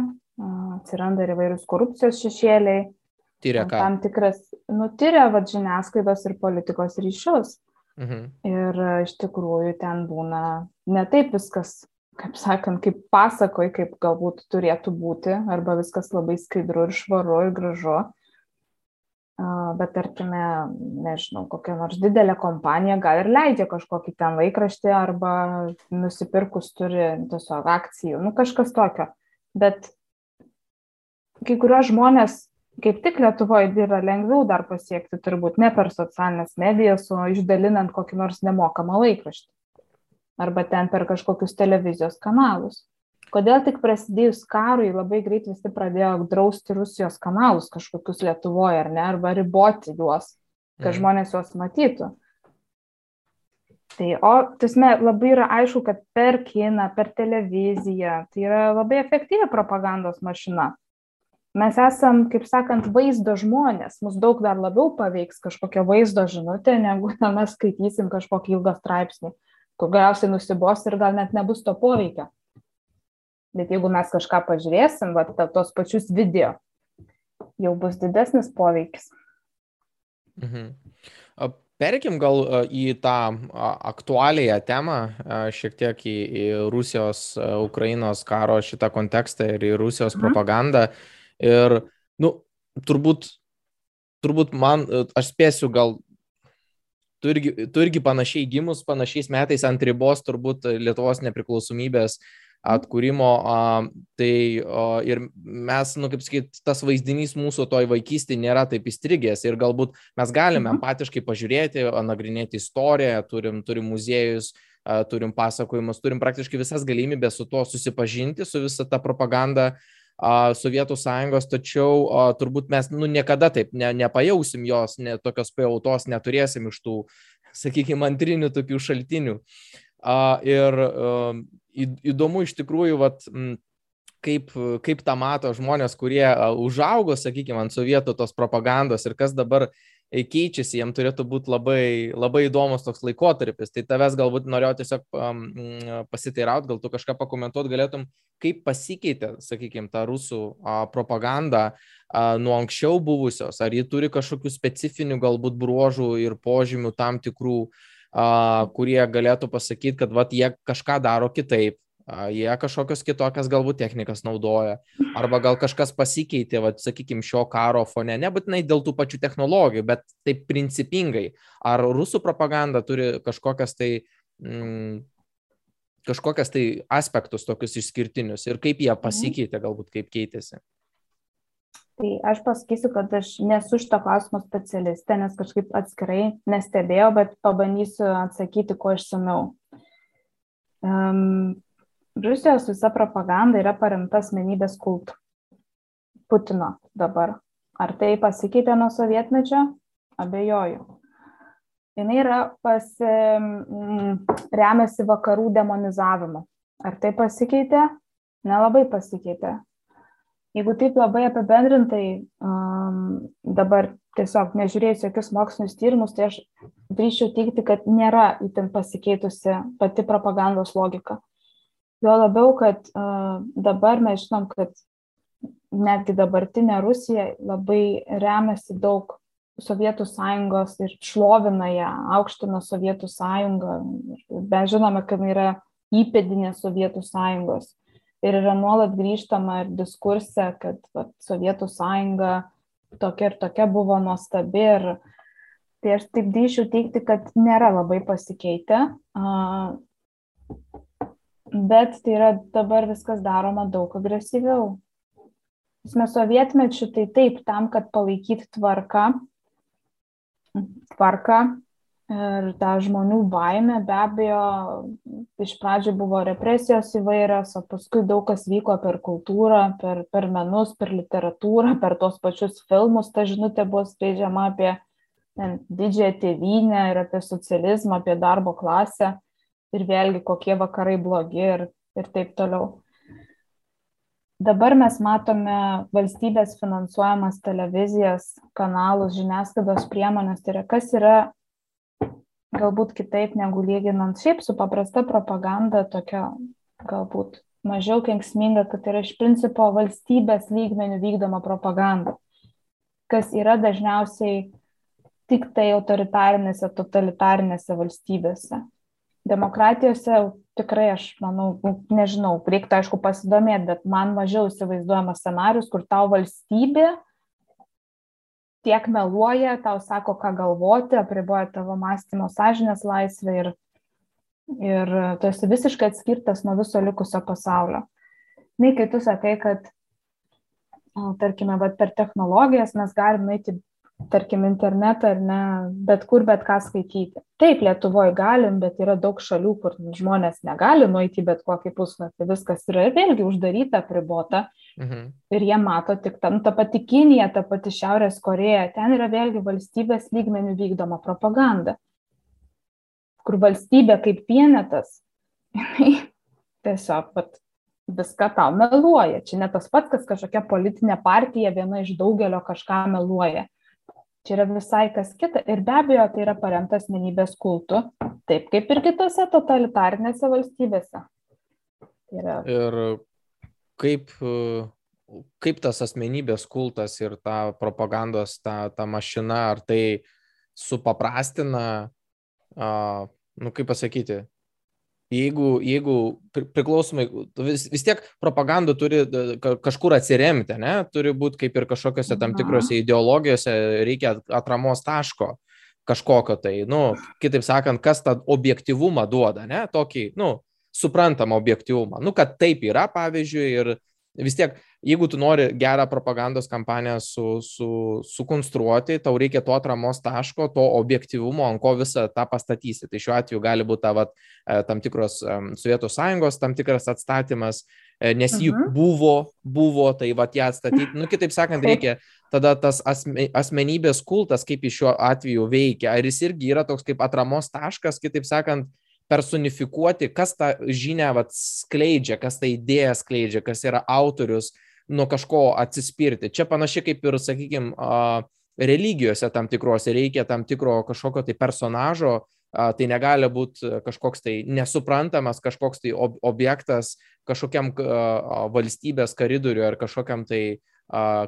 atsiranda ir įvairius korupcijos šešėliai. Tyria ką? Tam tikras, nutyria vad žiniasklaidos ir politikos ryšius. Mhm. Ir iš tikrųjų ten būna ne taip viskas, kaip sakant, kaip pasakoj, kaip galbūt turėtų būti, arba viskas labai skaidru ir švaru ir gražu. Bet tarkime, nežinau, kokia nors didelė kompanija gal ir leidžia kažkokį ten laikraštį arba nusipirkus turi tiesiog akcijų, nu kažkas tokio. Bet kai kuriuos žmonės kaip tik Lietuvoje yra lengviau dar pasiekti, turbūt ne per socialinės medijas, o išdalinant kokį nors nemokamą laikraštį. Arba ten per kažkokius televizijos kanalus. Kodėl tik prasidėjus karui labai greit visi pradėjo drausti Rusijos kanalus kažkokius Lietuvoje, ar ne, arba riboti juos, kad mm. žmonės juos matytų. Tai, o, tasme, labai yra aišku, kad per kiną, per televiziją, tai yra labai efektyvi propagandos mašina mes esam, kaip sakant, vaizdo žmonės, mus daug dar labiau paveiks kažkokia vaizdo žinutė, negu na, mes skaitysim kažkokį ilgą straipsnį, kur galiausiai nusibos ir gal net nebus to poveikio. Bet jeigu mes kažką pažiūrėsim, va, tos pačius video, jau bus didesnis poveikis. Mhm. Perkim gal į tą aktualiją temą, šiek tiek į, į Rusijos, Ukrainos karo šitą kontekstą ir į Rusijos mhm. propagandą. Mhm Ir, nu, turbūt, turbūt man, aš spėsiu gal, tu irgi, tu irgi panašiai gimus, panašiais metais ant ribos turbūt Lietuvos nepriklausomybės atkūrimo, a, tai a, ir mes, nu, kaip sakyt, tas vaizdinys mūsų toj vaikystėje nėra taip įstrigęs ir galbūt mes galime mhm. empatiškai pažiūrėti, nagrinėti istoriją, turim, turim muziejus, a, turim pasakojimus, turim praktiškai visas galimybės su tuo susipažinti, su visa ta propaganda, Sovietų sąjungos, tačiau a, turbūt mes nu, niekada taip ne, nepajausim jos, ne, tokios pajautos neturėsim iš tų, sakykime, antrinių tokių šaltinių. A, ir a, įdomu iš tikrųjų, vat, m, kaip, kaip tą mato žmonės, kurie užaugo, sakykime, ant sovietų tos propagandos ir kas dabar keičiasi, jiems turėtų būti labai, labai įdomus toks laikotarpis. Tai tavęs galbūt norėjau tiesiog um, pasiteirauti, gal tu kažką pakomentuot galėtum, kaip pasikeitė, sakykime, ta rusų a, propaganda a, nuo anksčiau buvusios, ar ji turi kažkokių specifinių galbūt bruožų ir požymių tam tikrų, a, kurie galėtų pasakyti, kad vat, jie kažką daro kitaip, jie kažkokios kitokias galbūt technikas naudoja, arba gal kažkas pasikeitė, va, sakykime, šio karo fone, nebūtinai dėl tų pačių technologijų, bet taip principingai. Ar rusų propaganda turi kažkokias tai, mm, kažkokias tai aspektus tokius išskirtinius ir kaip jie mhm. pasikeitė, galbūt kaip keitėsi? Tai aš pasakysiu, kad aš nesu šito klausimo specialistė, nes kažkaip atskirai nestebėjau, bet pabandysiu atsakyti kuo išsamiau. Um, Rusijos visa propaganda yra paremta asmenybės kultu. Putino dabar. Ar tai pasikeitė nuo sovietmečio? Abejoju. Jis yra pasi, mm, remiasi vakarų demonizavimu. Ar tai pasikeitė? Nelabai pasikeitė. Jeigu taip labai apibendrintai, um, dabar tiesiog nežiūrėjus jokius mokslinius tyrimus, tai aš drįšiau teikti, kad nėra įtin pasikeitusi pati propagandos logika. Jo labiau, kad uh, dabar mes žinom, kad netgi dabartinė Rusija labai remiasi daug Sovietų sąjungos ir šlovina ją, aukština Sovietų sąjungą. Bet žinome, kad yra įpėdinė Sovietų sąjungos. Ir yra nuolat grįžtama ir diskurse, kad va, Sovietų sąjunga tokia ir tokia buvo nuostabi. Ir tai aš taip drįšiau teikti, kad nėra labai pasikeitę. Uh, bet tai yra dabar viskas daroma daug agresyviau. Mes sovietmečių tai taip, tam, kad palaikyti tvarką, tvarką ir tą žmonių baimę, be abejo, iš pradžių buvo represijos įvairios, o paskui daug kas vyko per kultūrą, per, per menus, per literatūrą, per tos pačius filmus, ta žinutė buvo skleidžiama apie ten, didžiąją tėvynę ir apie socializmą, apie darbo klasę ir vėlgi kokie vakarai blogi ir, ir taip toliau. dabar mes matome valstybės finansuojamas televizijas, kanalus, žiniasklaidos priemonės, tai yra kas yra galbūt kitaip negu lyginant šiaip su paprasta propaganda, tokia galbūt mažiau kenksminga, kad yra iš principo valstybės lygmenių vykdoma propaganda, kas yra dažniausiai tik tai autoritarinėse, totalitarinėse valstybėse. Demokratijose tikrai aš manau, nežinau, reiktų aišku pasidomėti, bet man mažiau įsivaizduojamas scenarius, kur tau valstybė tiek meluoja, tau sako, ką galvoti, apriboja tavo mąstymo sąžinės laisvę ir, ir tu esi visiškai atskirtas nuo viso likusio pasaulio. Nei kai tu sakai, kad, tarkime, per technologijas mes galim nueiti tarkim internetą ar ne bet kur bet ką skaityti. Taip lietuvoj galim bet yra daug šalių kur žmonės negali nueiti bet kokį puslapį. Viskas yra vėlgi uždaryta apribota. Mhm. ir jie mato tik tam ta pati kinija ta pati šiaurės korėja ten yra vėlgi valstybės lygmenių vykdoma propaganda kur valstybė kaip vienetas tiesiog vat viską tau meluoja. Čia ne tas pats, kas kažkokia politinė partija viena iš daugelio kažką meluoja čia yra visai kas kita ir be abejo tai yra paremta asmenybės kultu, taip kaip ir kitose totalitarinėse valstybėse. Yra... Ir kaip, kaip tas asmenybės kultas ir ta propagandos, ta, ta mašina, ar tai supaprastina, a, nu kaip pasakyti, jeigu, jeigu priklausomai, vis, vis tiek propaganda turi kažkur atsiremti, ne? turi būti kaip ir kažkokiose tam tikrose ideologijose, reikia atramos taško kažkokio tai, nu, kitaip sakant, kas tą objektivumą duoda, ne, tokį, nu, suprantamą objektivumą. Nu, kad taip yra, pavyzdžiui, ir vis tiek jeigu tu nori gerą propagandos kampaniją su, su, sukonstruoti, tau reikia to atramos taško, to objektivumo, ant ko visą tą pastatysi. Tai šiuo atveju gali būti ta, vat, e, tam tikros Sovietų sąjungos, tam tikras atstatymas, e, nes jų uh mhm. -huh. buvo, buvo, tai vat ją atstatyti. Nu, kitaip sakant, reikia tada tas asme, asmenybės kultas, kaip iš šiuo atveju veikia. Ar jis irgi yra toks kaip atramos taškas, kitaip sakant, personifikuoti, kas tą žinią vat, skleidžia, kas tą idėją skleidžia, kas yra autorius, nuo kažko atsispirti. Čia panašiai kaip ir, sakykime, religijose tam tikrose reikia tam tikro kažkokio tai personažo, tai negali būti kažkoks tai nesuprantamas, kažkoks tai objektas kažkokiam valstybės koridoriui ar kažkokiam tai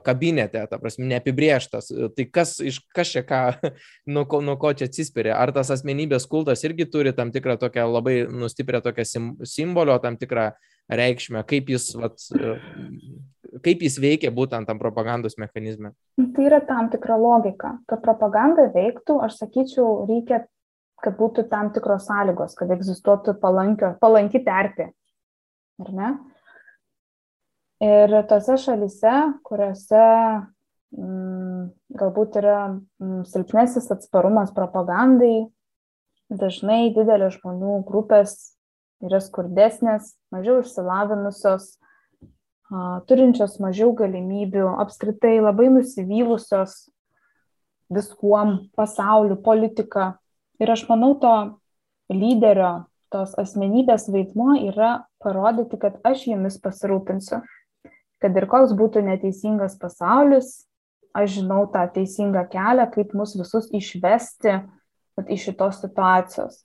kabinete, ta prasme, neapibrieštas. Tai kas, iš, kas čia ką, nuo ko, nuo ko čia atsispiria? Ar tas asmenybės kultas irgi turi tam tikrą tokią labai nustiprią tokią sim, simbolio, tam tikrą reikšmę, kaip jis vat, kaip jis veikia būtent tam propagandos mechanizme? Tai yra tam tikra logika. Kad propaganda veiktų, aš sakyčiau, reikia, kad būtų tam tikros sąlygos, kad egzistuotų palankio, palanki terpė. Ar ne? Ir tose šalise, kuriuose mm, galbūt yra mm, silpnesnis atsparumas propagandai, dažnai didelės žmonių grupės yra skurdesnės, mažiau išsilavinusios, turinčios mažiau galimybių, apskritai labai nusivylusios viskuom, pasauliu, politika. Ir aš manau, to lyderio, tos asmenybės vaidmuo yra parodyti, kad aš jumis pasirūpinsiu. Kad ir koks būtų neteisingas pasaulis, aš žinau tą teisingą kelią, kaip mus visus išvesti iš šitos situacijos.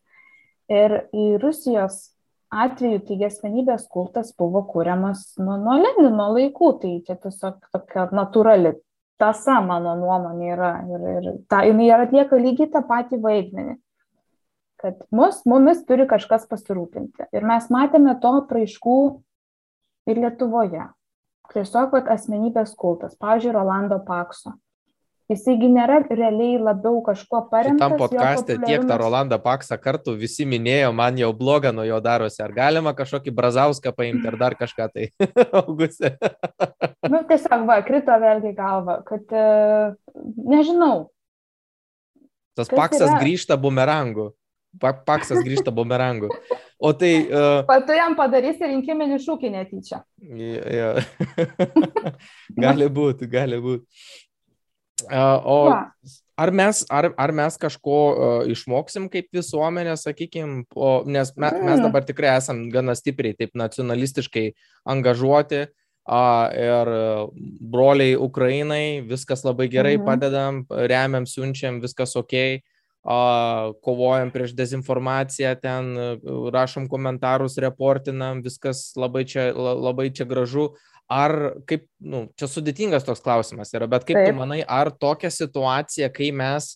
Ir į Rusijos atveju taigi asmenybės kultas buvo kuriamas nu, nuo Lenino laikų, tai čia tiesiog tokia natūrali tasa mano nuomonė yra ir, ir ta, jinai atlieka lygiai tą patį vaidmenį, kad mus, mumis turi kažkas pasirūpinti. Ir mes matėme to praiškų ir Lietuvoje. Tiesiog asmenybės kultas, pavyzdžiui, Rolando Pakso Jisai nėra realiai labiau kažkuo paremtas. Tam podcast'e tiek tą Rolandą Paksą kartų visi minėjo, man jau bloga nuo jo darosi. Ar galima kažkokį brazauską paimti ar dar kažką tai? Augustė. nu, tiesiog, va, krito vėlgi galva, kad uh, nežinau. Tas Paksas yra? grįžta bumerangu. Paksas grįžta bumerangu. O tai... Uh... Tu jam padarysi rinkiminį šūkį netyčia. Ja, ja. gali būti, gali būti. O ar mes, ar, ar mes kažko išmoksim kaip visuomenė, sakykime, nes me, mes dabar tikrai esam gana stipriai taip nacionalistiškai angažuoti, ir broliai Ukrainai, viskas labai gerai, mhm. padedam, remiam, siunčiam, viskas ok, kovojam prieš dezinformaciją, ten rašom komentarus, reportinam, viskas labai čia, labai čia gražu. Ar kaip, nu, čia sudėtingas toks klausimas yra, bet kaip Taip. tu manai, ar tokia situacija, kai mes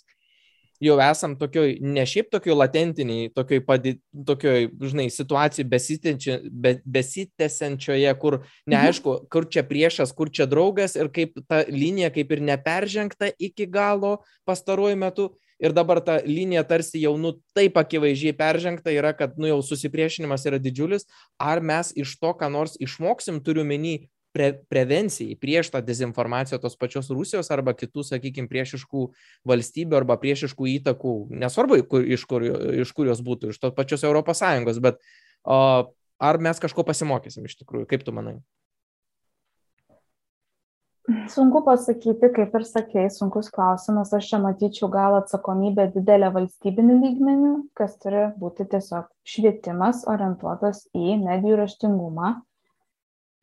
jau esam tokioj, ne šiaip tokioj latentiniai, tokioj, padi, tokioj žinai, situacijai be, besitęsiančioje, kur neaišku, mhm. kur čia priešas, kur čia draugas ir kaip ta linija kaip ir neperžengta iki galo pastaruoju metu. Ir dabar ta linija tarsi jau, nu, taip akivaizdžiai peržengta yra, kad, nu, jau susipriešinimas yra didžiulis. Ar mes iš to, ką nors išmoksim, turiu menį, pre, prevencijai prieš tą dezinformaciją tos pačios Rusijos arba kitų, sakykime, priešiškų valstybių arba priešiškų įtakų, nesvarbu, kur, iš, kur, iš kur jos būtų, iš tos pačios ES, bet o, ar mes kažko pasimokysim iš tikrųjų, kaip tu manai? Sunku pasakyti, kaip ir sakėjai, sunkus klausimas. Aš čia matyčiau gal atsakomybę didelę valstybinių lygmenių, kas turi būti tiesiog švietimas orientuotas į medijų raštingumą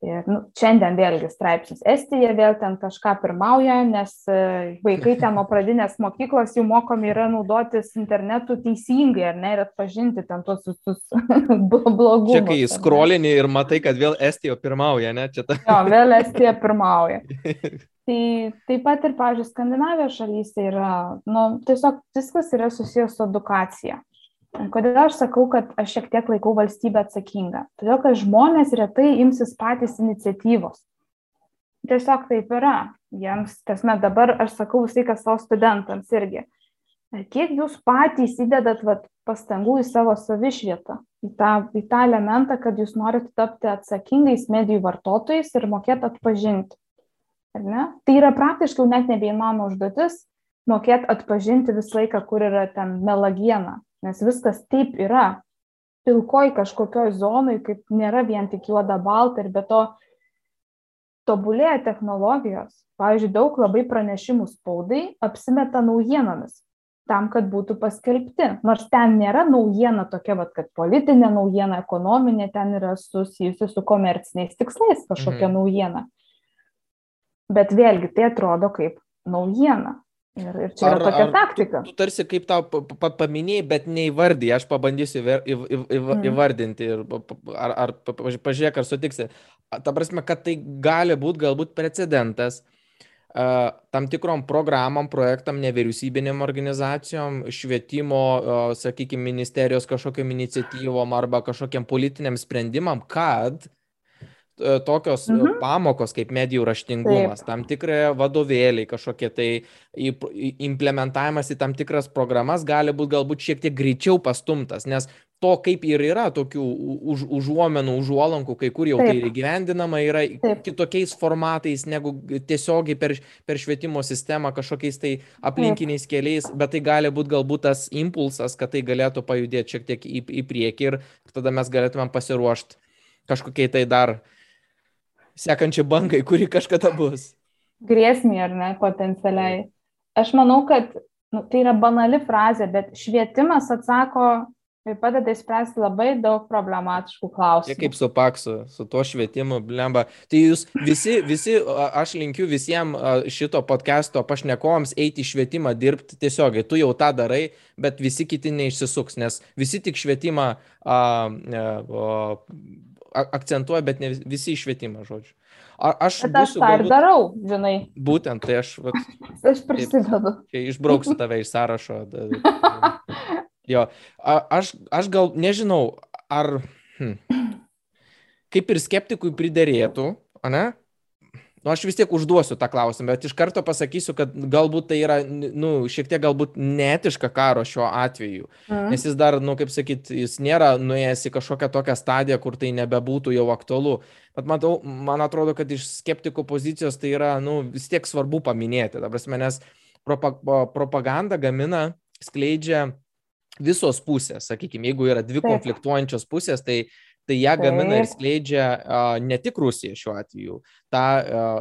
Ir nu, šiandien vėlgi straipsnis. Estija vėl ten kažką pirmauja, nes e, vaikai ten nuo pradinės mokyklos jau mokomi yra naudotis internetu teisingai, ar ne, ir atpažinti ten tuos visus blogus. Čia kai skrolini ir matai, kad vėl Estija pirmauja, ne? Čia ta... Jo, vėl Estija pirmauja. Tai taip pat ir, pavyzdžiui, Skandinavijos šalyse yra, nu, tiesiog viskas yra susijęs su edukacija. Kodėl aš sakau, kad aš šiek tiek laikau valstybę atsakingą? Todėl, kad žmonės retai imsis patys iniciatyvos. Tiesiog taip yra. Jiems, tasme, dabar aš sakau visai, kas savo studentams irgi. Kiek jūs patys įdedat vat, pastangų į savo savišvietą, į tą, į tą elementą, kad jūs norite tapti atsakingais medijų vartotojais ir mokėt atpažinti. Tai yra praktiškai net nebeįmanoma užduotis mokėt atpažinti visą laiką, kur yra ten melagiena, nes viskas taip yra. Pilkoj kažkokioj zonai, kaip nėra vien tik juoda balta ir be to tobulėja technologijos. Pavyzdžiui, daug labai pranešimų spaudai apsimeta naujienomis tam, kad būtų paskelbti. Nors ten nėra naujiena tokia, vat, kad politinė naujiena, ekonominė, ten yra susijusi su komerciniais tikslais kažkokia mhm. naujiena. Bet vėlgi tai atrodo kaip naujiena. Ir, ir čia ar, yra tokia ar, taktika. Tu, tu tarsi kaip tau paminėjai, bet neįvardį, aš pabandysiu įver, įv, įv, įv, mm. įvardinti ir ar, ar pažiūrėk, ar sutiksi. Ta prasme, kad tai gali būti galbūt precedentas uh, tam tikrom programom, projektam, nevyriausybinėm organizacijom, švietimo, uh, sakykime, ministerijos kažkokiam iniciatyvom arba kažkokiam politiniam sprendimam, kad uh, tokios e, mhm. pamokos kaip medijų raštingumas, Taip. tam tikrai vadovėliai, kažkokie tai implementavimas į tam tikras programas gali būti galbūt šiek tiek greičiau pastumtas, nes to kaip ir yra tokių už, užuomenų, užuolankų, kai kur jau tai Taip. tai įgyvendinama yra Taip. kitokiais formatais negu tiesiogiai per, per švietimo sistemą kažkokiais tai aplinkiniais Taip. keliais, bet tai gali būti galbūt tas impulsas, kad tai galėtų pajudėti šiek tiek į, į priekį ir tada mes galėtumėm pasiruošti kažkokiai tai dar uh, sekančiai bangai, kuri kažkada bus. Grėsmė ar ne, potencialiai. Aš manau, kad nu, tai yra banali frazė, bet švietimas atsako ir padeda įspręsti labai daug problematiškų klausimų. Kaip su paksu, su tuo švietimu, blemba. Tai jūs visi, visi, aš linkiu visiems šito podcast'o pašnekovams eiti į švietimą dirbti tiesiogiai. Tu jau tą darai, bet visi kiti neišsisuks, nes visi tik švietimą a, a, a, akcentuoja, bet ne visi išvietimą, žodžiu. A, aš bet aš tą galbūt, ir darau, žinai. Būtent, tai aš... Vat, aš prisidedu. Taip, išbrauksiu tave iš sąrašo. jo, a, aš, aš gal nežinau, ar... Hm, kaip ir skeptikui priderėtų, ne? Nu, aš vis tiek užduosiu tą klausimą, bet iš karto pasakysiu, kad galbūt tai yra, nu, šiek tiek galbūt neetiška karo šiuo atveju. Mm. Nes jis dar, nu, kaip sakyt, jis nėra nuėjęs į kažkokią tokią stadiją, kur tai nebebūtų jau aktualu. Bet matau, man atrodo, kad iš skeptikų pozicijos tai yra, nu, vis tiek svarbu paminėti. Ta prasme, nes propaganda gamina, skleidžia visos pusės, sakykime, jeigu yra dvi konfliktuojančios pusės, tai tai ją gamina ir skleidžia ne tik Rusija šiuo atveju, tą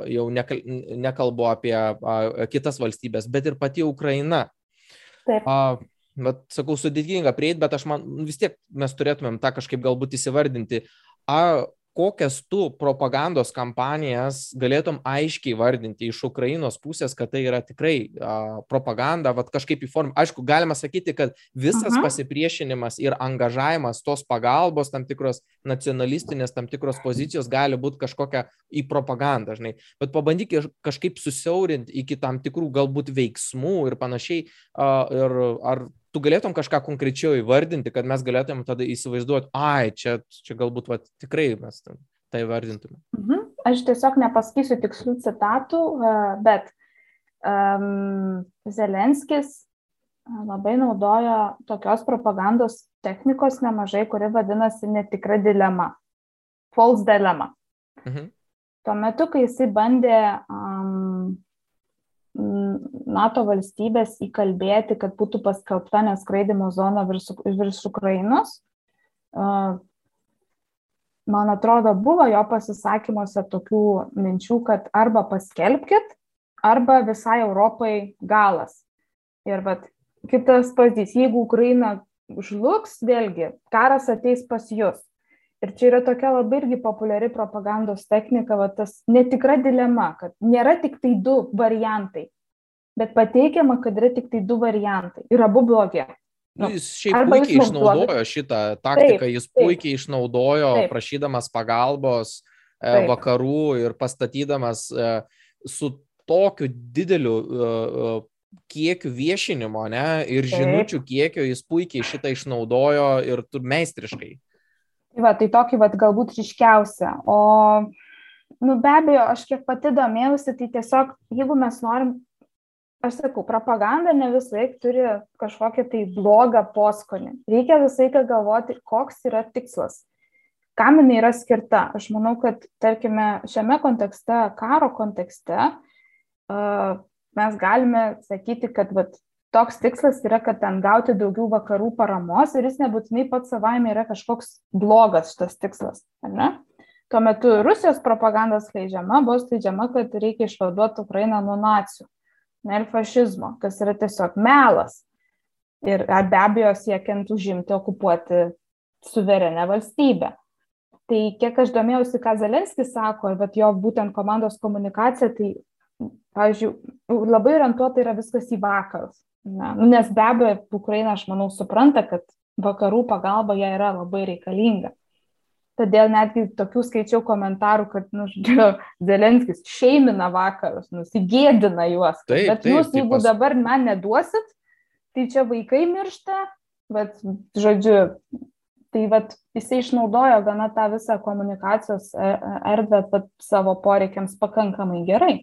jau nekal, nekalbu apie kitas valstybės, bet ir pati Ukraina. Taip. Bet sakau, sudėtinga prieiti, bet aš man vis tiek mes turėtumėm tą kažkaip galbūt įsivardinti. A, kokias tu propagandos kampanijas galėtum aiškiai vardinti iš Ukrainos pusės, kad tai yra tikrai a, propaganda, vad kažkaip įform. Aišku, galima sakyti, kad visas Aha. pasipriešinimas ir angažavimas tos pagalbos, tam tikros nacionalistinės, tam tikros pozicijos gali būti kažkokia į propagandą, žinai. Bet pabandyk kažkaip susiaurinti iki tam tikrų galbūt veiksmų ir panašiai. A, ir ar tu galėtum kažką konkrečiau įvardinti, kad mes galėtum tada įsivaizduoti, ai, čia, čia galbūt va, tikrai mes tai vardintume. Mhm. Aš tiesiog nepasakysiu tikslių citatų, e, bet um, Zelenskis e, labai naudojo tokios propagandos technikos nemažai, kuri vadinasi netikra dilema. False dilemma. Mhm. Tuo metu, kai jisai bandė um, NATO valstybės įkalbėti, kad būtų paskelbta neskraidimo zona virš, virš Ukrainos. Man atrodo, buvo jo pasisakymuose tokių minčių, kad arba paskelbkit, arba visai Europai galas. Ir vat, kitas pavyzdys, jeigu Ukraina žlugs, vėlgi, karas ateis pas jūs. Ir čia yra tokia labai irgi populiari propagandos technika, va, tas netikra dilema, kad nėra tik tai du variantai, bet pateikiama, kad yra tik tai du variantai ir abu blogi. Nu, jis šiaip puikiai išnaudojo šitą taktiką, taip, jis puikiai taip, išnaudojo, taip. prašydamas pagalbos e, taip. vakarų ir pastatydamas e, su tokiu dideliu e, kiekiu viešinimo ne, ir žinučių kiekio, jis puikiai šitą išnaudojo ir tu meistriškai. Tai va, tai tokį va, galbūt ryškiausią. O, nu, be abejo, aš kiek pati domėjausi, tai tiesiog, jeigu mes norim, aš sakau, propaganda ne visą laiką turi kažkokią tai blogą poskonį. Reikia visą laiką galvoti, koks yra tikslas. Kam jinai yra skirta? Aš manau, kad, tarkime, šiame kontekste, karo kontekste, mes galime sakyti, kad vat, toks tikslas yra, kad ten gauti daugiau vakarų paramos ir jis nebūtinai pats savaime yra kažkoks blogas šitas tikslas, ar ne? Tuo metu Rusijos propaganda skleidžiama buvo skleidžiama, kad reikia išvaduoti Ukrainą nuo nacijų ne, ir fašizmo, kas yra tiesiog melas. Ir be abejo siekiant užimti, okupuoti suverenę valstybę. Tai kiek aš domėjausi, ką Zelenskis sako, bet jo būtent komandos komunikacija, tai, pavyzdžiui, labai orientuota yra viskas į vakarus. Na, nu, nes be abejo, Ukraina, aš manau, supranta, kad vakarų pagalba jai yra labai reikalinga. Todėl netgi tokių skaičiau komentarų, kad, nu, žodžiu, Zelenskis šeimina vakarus, nusigėdina juos. Taip, bet taip, jūs, jeigu pas... dabar man neduosit, tai čia vaikai miršta, bet, žodžiu, tai vat, jisai išnaudojo gana tą visą komunikacijos e, e, erdvę savo poreikiams pakankamai gerai.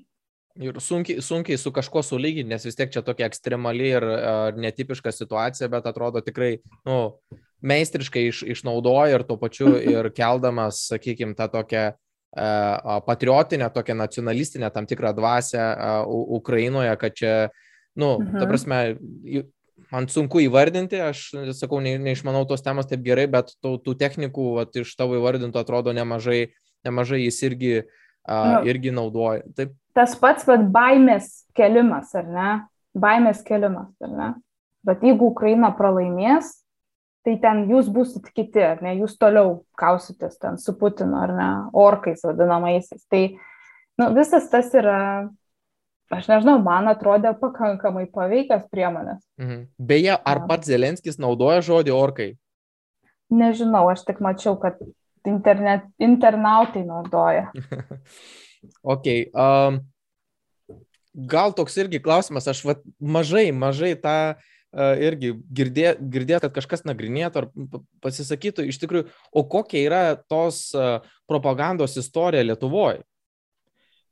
Ir sunkiai, sunkiai su kažkuo sulyginti, nes vis tiek čia tokia ekstremali ir uh, netipiška situacija, bet atrodo tikrai, nu, meistriškai iš, išnaudoja ir tuo pačiu ir keldamas, sakykime, tą tokią uh, patriotinę, tokią nacionalistinę tam tikrą dvasę uh, Ukrainoje, kad čia, nu, mhm. ta prasme, man sunku įvardinti, aš sakau, ne, neišmanau tos temos taip gerai, bet tų, tų technikų vat, iš tavo įvardinto atrodo nemažai, nemažai jis irgi, uh, nu, irgi naudoja. Taip, tas pats, bet baimės kelimas, ar ne? Baimės kelimas, ar ne? Bet jeigu Ukraina pralaimės, tai ten jūs būsit kiti, ar ne? Jūs toliau kausitės ten su Putinu, ar ne? Orkais vadinamaisiais. Tai nu, visas tas yra, aš nežinau, man atrodė pakankamai paveikios priemonės. Mhm. Beje, ar pats Zelenskis naudoja žodį orkai? Nežinau, aš tik mačiau, kad internet, internautai naudoja. Ok. Um, gal toks irgi klausimas, aš vat, mažai, mažai tą uh, irgi girdėt, girdėt, kad kažkas nagrinėtų ar pasisakytų iš tikrųjų, o kokia yra tos uh, propagandos istorija Lietuvoje?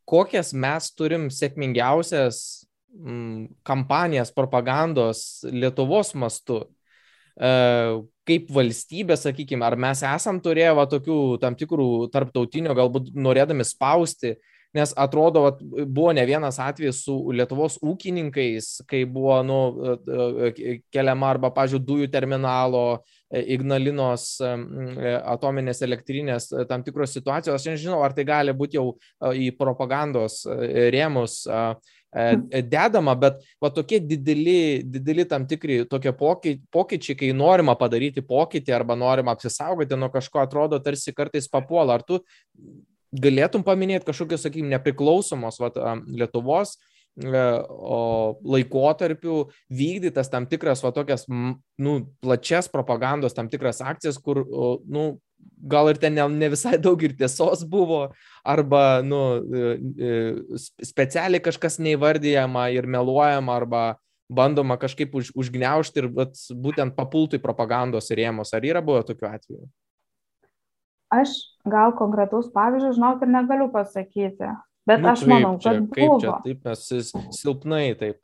Kokias mes turim sėkmingiausias kampanijas propagandos Lietuvos mastu? Uh, kaip valstybė, sakykime, ar mes esam turėję va, tokių tam tikrų tarptautinių, galbūt norėdami spausti, nes atrodo, va, buvo ne vienas atvejis su Lietuvos ūkininkais, kai buvo nu, e, e, keliama arba, pažiūrėjau, dujų terminalo, e, Ignalinos atominės elektrinės tam tikros situacijos. Aš nežinau, ar tai gali būti jau į propagandos rėmus dedama, bet va tokie dideli, dideli tam tikri tokie pokyčiai, kai norima padaryti pokytį arba norima apsisaugoti nuo kažko, atrodo tarsi kartais papuola. Ar tu galėtum paminėti kažkokios, sakykime, nepriklausomos va, Lietuvos e, laikotarpių vykdytas tam tikras, va tokias, nu, plačias propagandos, tam tikras akcijas, kur, nu, gal ir ten ne, ne visai daug ir tiesos buvo, arba nu, e, e, specialiai kažkas neįvardyjama ir meluojama, arba bandoma kažkaip už, užgneušti ir vat, būtent papulti propagandos rėmus. Ar yra buvo tokių atvejų? Aš gal konkretaus pavyzdžio, žinau, ir negaliu pasakyti. Bet nu, aš manau, čia, kad buvo. čia, taip mes silpnai taip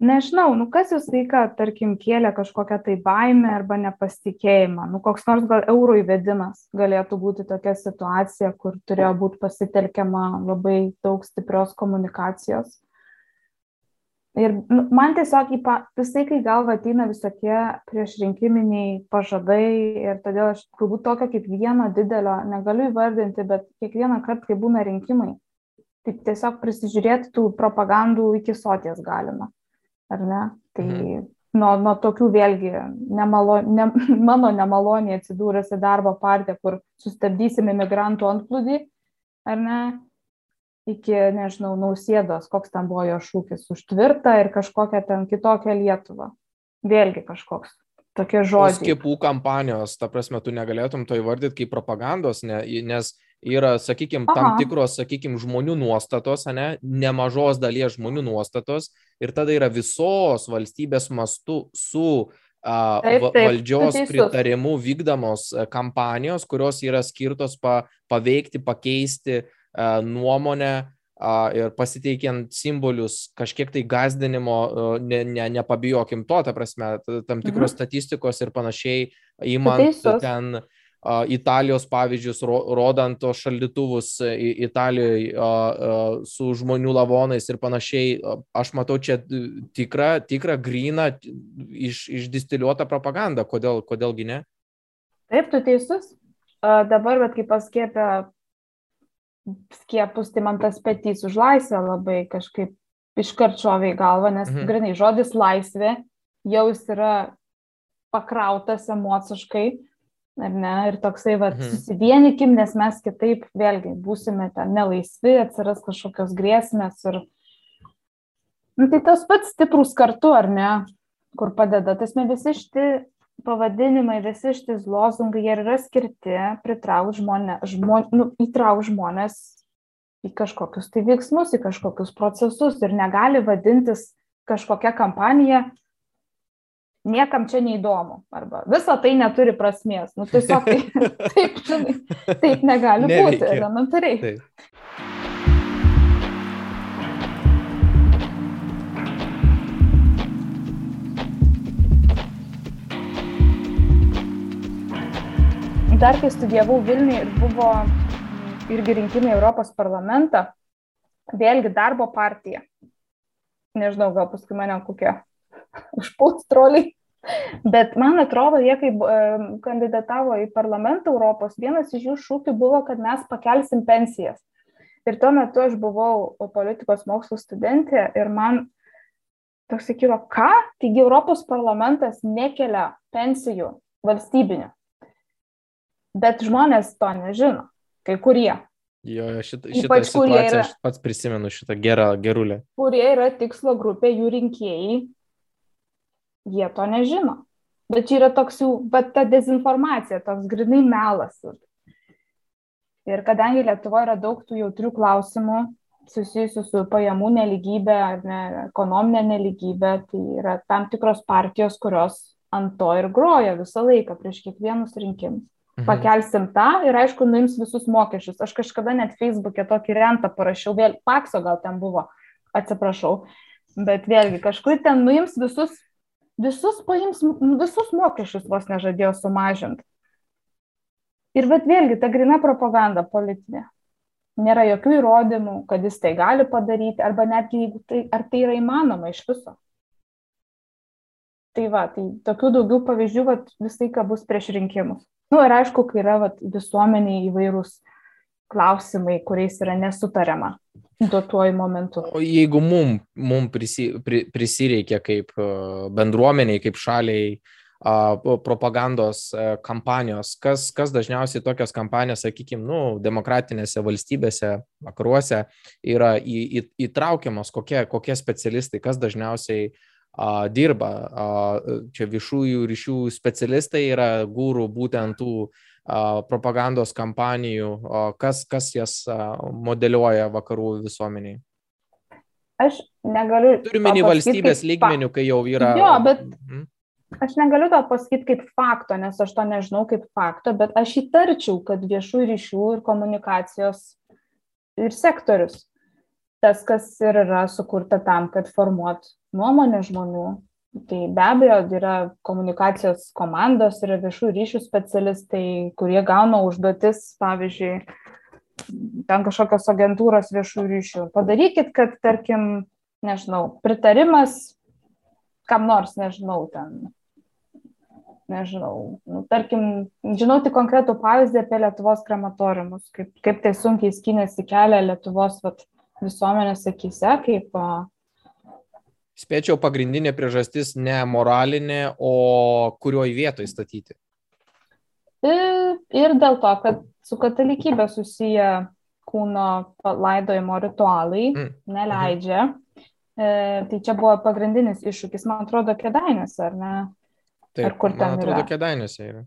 nežinau, nu kas jūs vaiką, tarkim, kėlė kažkokią tai baimę arba nepasitikėjimą. Nu, koks nors gal eurų įvedimas galėtų būti tokia situacija, kur turėjo būti pasitelkiama labai daug stiprios komunikacijos. Ir nu, man tiesiog visai, kai galva ateina visokie priešrinkiminiai pažadai ir todėl aš galbūt tokio kaip vieno didelio negaliu įvardinti, bet kiekvieną kartą, kai būna rinkimai, taip tiesiog prisižiūrėti tų propagandų iki soties galima ar ne? Tai mhm. nuo, nuo tokių vėlgi nemalo, ne, mano nemaloniai atsidūręs į darbo partiją, kur sustabdysime migrantų antplūdį, ar ne, iki, nežinau, nausėdos, koks ten buvo jo šūkis, už tvirtą ir kažkokią ten kitokią Lietuvą. Vėlgi kažkoks tokie žodžiai. Skiepų kampanijos, ta prasme, tu negalėtum to įvardyti kaip propagandos, ne, nes yra, sakykime, tam tikros, sakykime, žmonių nuostatos, ne, nemažos dalies žmonių nuostatos ir tada yra visos valstybės mastu su a, taip, taip, valdžios pritarimu vykdomos kampanijos, kurios yra skirtos pa, paveikti, pakeisti nuomonę a, ir pasiteikiant simbolius kažkiek tai gazdinimo, ne, ne, nepabijokim to, ta prasme, tam tikros mhm. statistikos ir panašiai, įmant ten Italijos pavyzdžius, rodant tos šaldytuvus e, Italijoje su žmonių lavonais ir panašiai. Aš matau čia tikrą, tikrą gryną, iš, išdistiliuotą propagandą. Kodėl, kodėlgi ne? Taip, tu teisus. Dabar, bet kai paskėpė skiepus, tai man tas petys už laisvę labai kažkaip iškart šoviai galva, nes mhm. grinai žodis laisvė jau jis yra pakrautas emociškai ar ne? Ir toksai, va, mhm. susivienykim, nes mes kitaip vėlgi būsime ten nelaisvi, atsiras kažkokios grėsmės ir... Nu, tai tas pats stiprus kartu, ar ne, kur padeda. Tas mes visi šitie pavadinimai, visi šitie lozungai, jie yra skirti pritraukti žmonės, žmon, nu, įtraukti žmonės į kažkokius tai veiksmus, į kažkokius procesus ir negali vadintis kažkokia kampanija niekam čia neįdomu. Arba visa tai neturi prasmės. Nu, tiesiog tai, taip, žinai, taip negali Neveikia. būti, elementariai. Taip. Dar kai studijavau Vilniuje ir buvo irgi rinkimai Europos parlamentą, vėlgi darbo partija. Nežinau, gal paskui mane kokie užpuls troliai. Bet man atrodo, jie kaip kandidatavo į parlamentą Europos, vienas iš jų šūkių buvo, kad mes pakelsim pensijas. Ir tuo metu aš buvau politikos mokslų studentė ir man toks sakydavo, ką? Taigi Europos parlamentas nekelia pensijų valstybinių. Bet žmonės to nežino, kai kurie. Jo, šitą, šitą situaciją yra, aš pats prisimenu šitą gerą gerulę. Kurie yra tikslo grupė, jų rinkėjai, jie to nežino. Bet čia yra toks jau, bet ta dezinformacija, toks grinai melas. Ir kadangi Lietuvoje yra daug tų jautrių klausimų susijusių su pajamų neligybė ar ne, ekonominė neligybė, tai yra tam tikros partijos, kurios ant to ir groja visą laiką prieš kiekvienus rinkimus. Mhm. Pakelsim tą ir aišku, nuims visus mokesčius. Aš kažkada net Facebook'e tokį rentą parašiau, vėl Pakso gal ten buvo, atsiprašau, bet vėlgi kažkur ten nuims visus visus paims, visus mokesčius vos nežadėjo sumažinti. Ir bet vėlgi, ta grina propaganda politinė. Nėra jokių įrodymų, kad jis tai gali padaryti, arba netgi jeigu tai, ar tai yra įmanoma iš viso. Tai va, tai tokių daugiau pavyzdžių va, visai, ką bus prieš rinkimus. Na nu, ir aišku, kai yra va, visuomeniai įvairūs klausimai, kuriais yra nesutariama. duotuoju momentu. O jeigu mum, mum prisi, pri, prisireikia kaip e, bendruomeniai, kaip šaliai propagandos e, kampanijos, kas, kas dažniausiai tokios kampanijos, sakykime, nu, demokratinėse valstybėse, vakaruose yra į, į, įtraukiamos, kokie, kokie specialistai, kas dažniausiai a, dirba. Čia viešųjų ryšių specialistai yra gūrų būtent tų propagandos kampanijų, kas, kas jas modeliuoja vakarų visuomeniai. Aš negaliu. Turime į valstybės lygmenių, kai jau yra. Jo, bet. Mhm aš negaliu to pasakyti kaip fakto, nes aš to nežinau kaip fakto, bet aš įtarčiau, kad viešų ryšių ir komunikacijos ir sektorius, tas, kas ir yra sukurta tam, kad formuot nuomonę žmonių, tai be abejo yra komunikacijos komandos, yra viešų ryšių specialistai, kurie gauna užduotis, pavyzdžiui, ten kažkokios agentūros viešų ryšių. Padarykit, kad, tarkim, nežinau, pritarimas kam nors, nežinau, ten nežinau, nu, tarkim, žinau tik konkretų pavyzdį apie Lietuvos krematoriumus, kaip, kaip tai sunkiai skynėsi kelią Lietuvos vat, visuomenės akise, kaip... Spėčiau, pagrindinė priežastis ne moralinė, o kurioj vietoje statyti. Ir, ir dėl to, kad su katalikybė susiję kūno laidojimo ritualai mm. neleidžia. Mhm. E, tai čia buvo pagrindinis iššūkis, man atrodo, kėdainės, ar ne? Taip, ar kur ten man atrodo, yra. Kėdainiuose yra.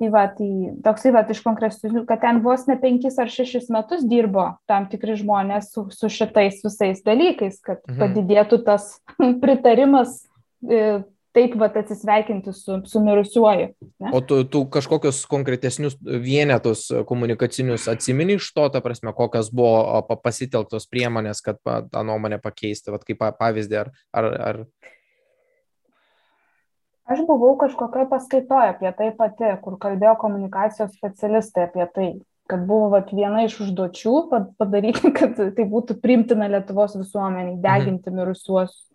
Tai va, tai toksai va iš konkrečių, kad ten vos ne penkis ar šešis metus dirbo tam tikri žmonės su, su šitais visais dalykais, kad mhm. padidėtų tas pritarimas e, taip va atsisveikinti su, su mirusiuoju. Ne? O tu, tu kažkokius konkretesnius vienetus komunikacinius atsimini iš to, ta prasme, kokios buvo pasitelktos priemonės, kad tą nuomonę pakeisti, va, kaip pavyzdį, ar, ar, ar aš buvau kažkokioj paskaitoj apie tai pati kur kalbėjo komunikacijos specialistai apie tai kad buvo vat viena iš užduočių padaryti kad tai būtų priimtina lietuvos visuomenei mhm. deginti mirusiuosius.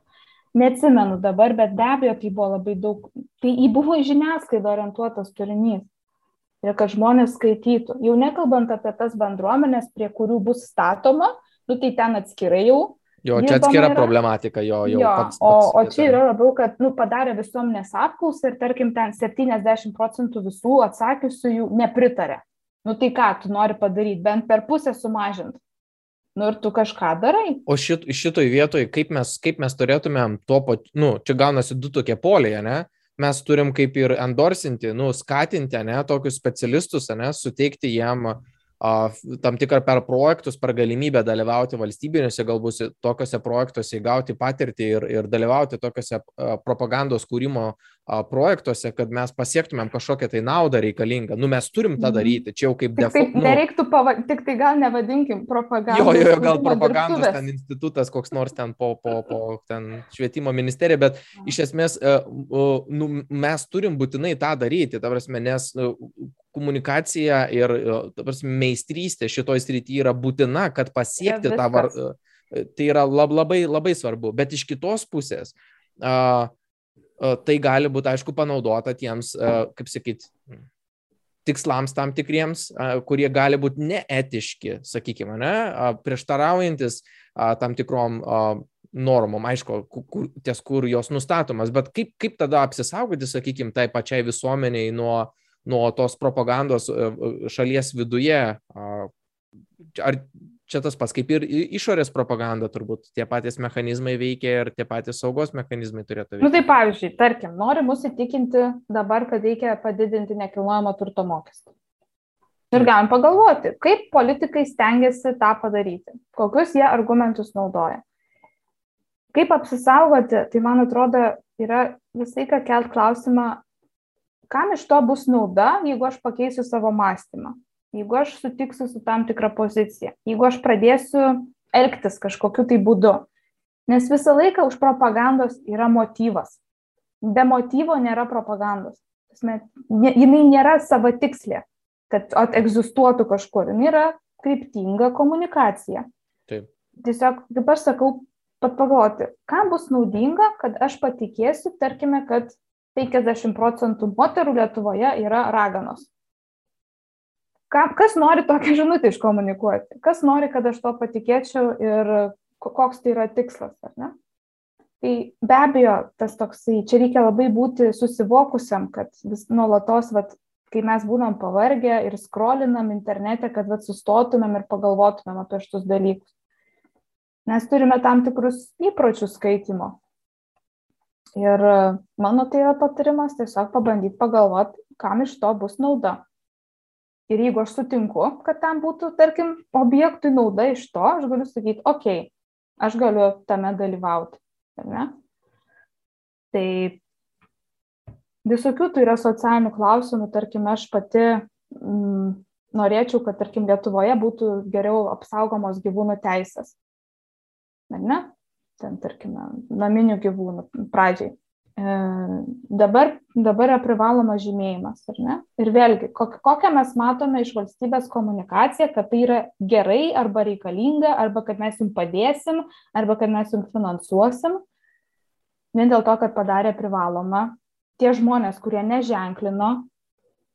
Neatsimenu dabar bet be abejo tai buvo labai daug tai į buvo į žiniasklaidą orientuotas turinys. Ir kad žmonės skaitytų. Jau nekalbant apie tas bendruomenes prie kurių bus statoma nu tai ten atskirai jau Jo, čia atskira yra... problematika, jo, jau. Jo, pats, pats, o, o čia yra labiau, kad nu, padarė visuomenės apklausą ir, tarkim, ten 70 procentų visų atsakiusių jų nepritarė. Nu tai ką, tu nori padaryti, bent per pusę sumažinti. Nu ir tu kažką darai. O šit, šitoj vietoj, kaip mes, kaip mes turėtumėm to, pat, nu, čia gaunasi du tokie poliai, ne? Mes turim kaip ir endorsinti, nu, skatinti, ne, tokius specialistus, ne, suteikti jiem uh, tam tikrą per projektus, per galimybę dalyvauti valstybinėse, galbūt tokiuose projektuose įgauti patirtį ir, ir dalyvauti tokiuose propagandos kūrimo projektuose, kad mes pasiektumėm kažkokią tai naudą reikalingą. Nu, mes turim tą mhm. daryti, čia jau kaip default. Tai nereiktų, pava... tik tai gal nevadinkim propagandos. Jo, jo, jo gal propagandos dirbtuvės. ten institutas, koks nors ten po, po, po ten švietimo ministerija, bet iš esmės nu, mes turim būtinai tą daryti, ta prasme, nes nu, komunikacija ir prasme, meistrystė šitoj srityje yra būtina, kad pasiekti tą var... Tai yra lab, labai, labai svarbu. Bet iš kitos pusės, uh, uh, tai gali būti, aišku, panaudota tiems, uh, kaip sakyt, tikslams tam tikriems, kurie gali būti neetiški, sakykime, ne, prieštaraujantis tam tikrom normom, aišku, kur, ties kur jos nustatomas, bet kaip, kaip tada apsisaugoti, sakykime, tai pačiai visuomeniai nuo, nuo tos propagandos e, e, šalies viduje. Ar čia tas pats kaip ir išorės propaganda, turbūt tie patys mechanizmai veikia ir tie patys saugos mechanizmai turėtų veikti. Na nu, tai pavyzdžiui, tarkim, nori mus įtikinti dabar, kad reikia padidinti nekilnojamo turto mokestį. Ir galim pagalvoti, kaip politikai stengiasi tą padaryti, kokius jie argumentus naudoja. Kaip apsisaugoti, tai man atrodo, yra visai ką kelt klausimą, kam iš to bus nauda, jeigu aš pakeisiu savo mąstymą, jeigu aš sutiksiu su tam tikra pozicija, jeigu aš pradėsiu elgtis kažkokiu tai būdu. Nes visą laiką už propagandos yra motyvas. Be motyvo nėra propagandos. Jinai nėra savo tikslė, kad egzistuotų kažkur. Jinai yra kryptinga komunikacija. Taip. Tiesiog, kaip aš sakau, pat pagalvoti, kam bus naudinga, kad aš patikėsiu, tarkime, kad 50 procentų moterų Lietuvoje yra raganos. kas nori tokią žinutę iškomunikuoti, kas nori, kad aš to patikėčiau ir koks tai yra tikslas, ar ne? Tai be abejo, tas toksai, čia reikia labai būti susivokusiam, kad vis nuolatos, vat, kai mes būnam pavargę ir skrolinam internete, kad vat, sustotumėm ir pagalvotumėm apie šitus dalykus. Mes turime tam tikrus įpročius skaitimo. Ir mano tai yra patarimas tiesiog pabandyti pagalvoti, kam iš to bus nauda. Ir jeigu aš sutinku, kad tam būtų, tarkim, objektui nauda iš to, aš galiu sakyti, okei, okay, aš galiu tame dalyvauti. Tai visokių tai yra socialinių klausimų, tarkim, aš pati mm, norėčiau, kad, tarkim, Lietuvoje būtų geriau apsaugomos gyvūnų teisės. Ar ne? Ten, tarkime, naminių gyvūnų pradžiai. E, dabar, dabar yra privalomas žymėjimas, ar ne? Ir vėlgi, kokią mes matome iš valstybės komunikaciją, kad tai yra gerai arba reikalinga, arba kad mes jums padėsim, arba kad mes jums finansuosim, vien dėl to, kad padarė privalomą, tie žmonės, kurie neženklino,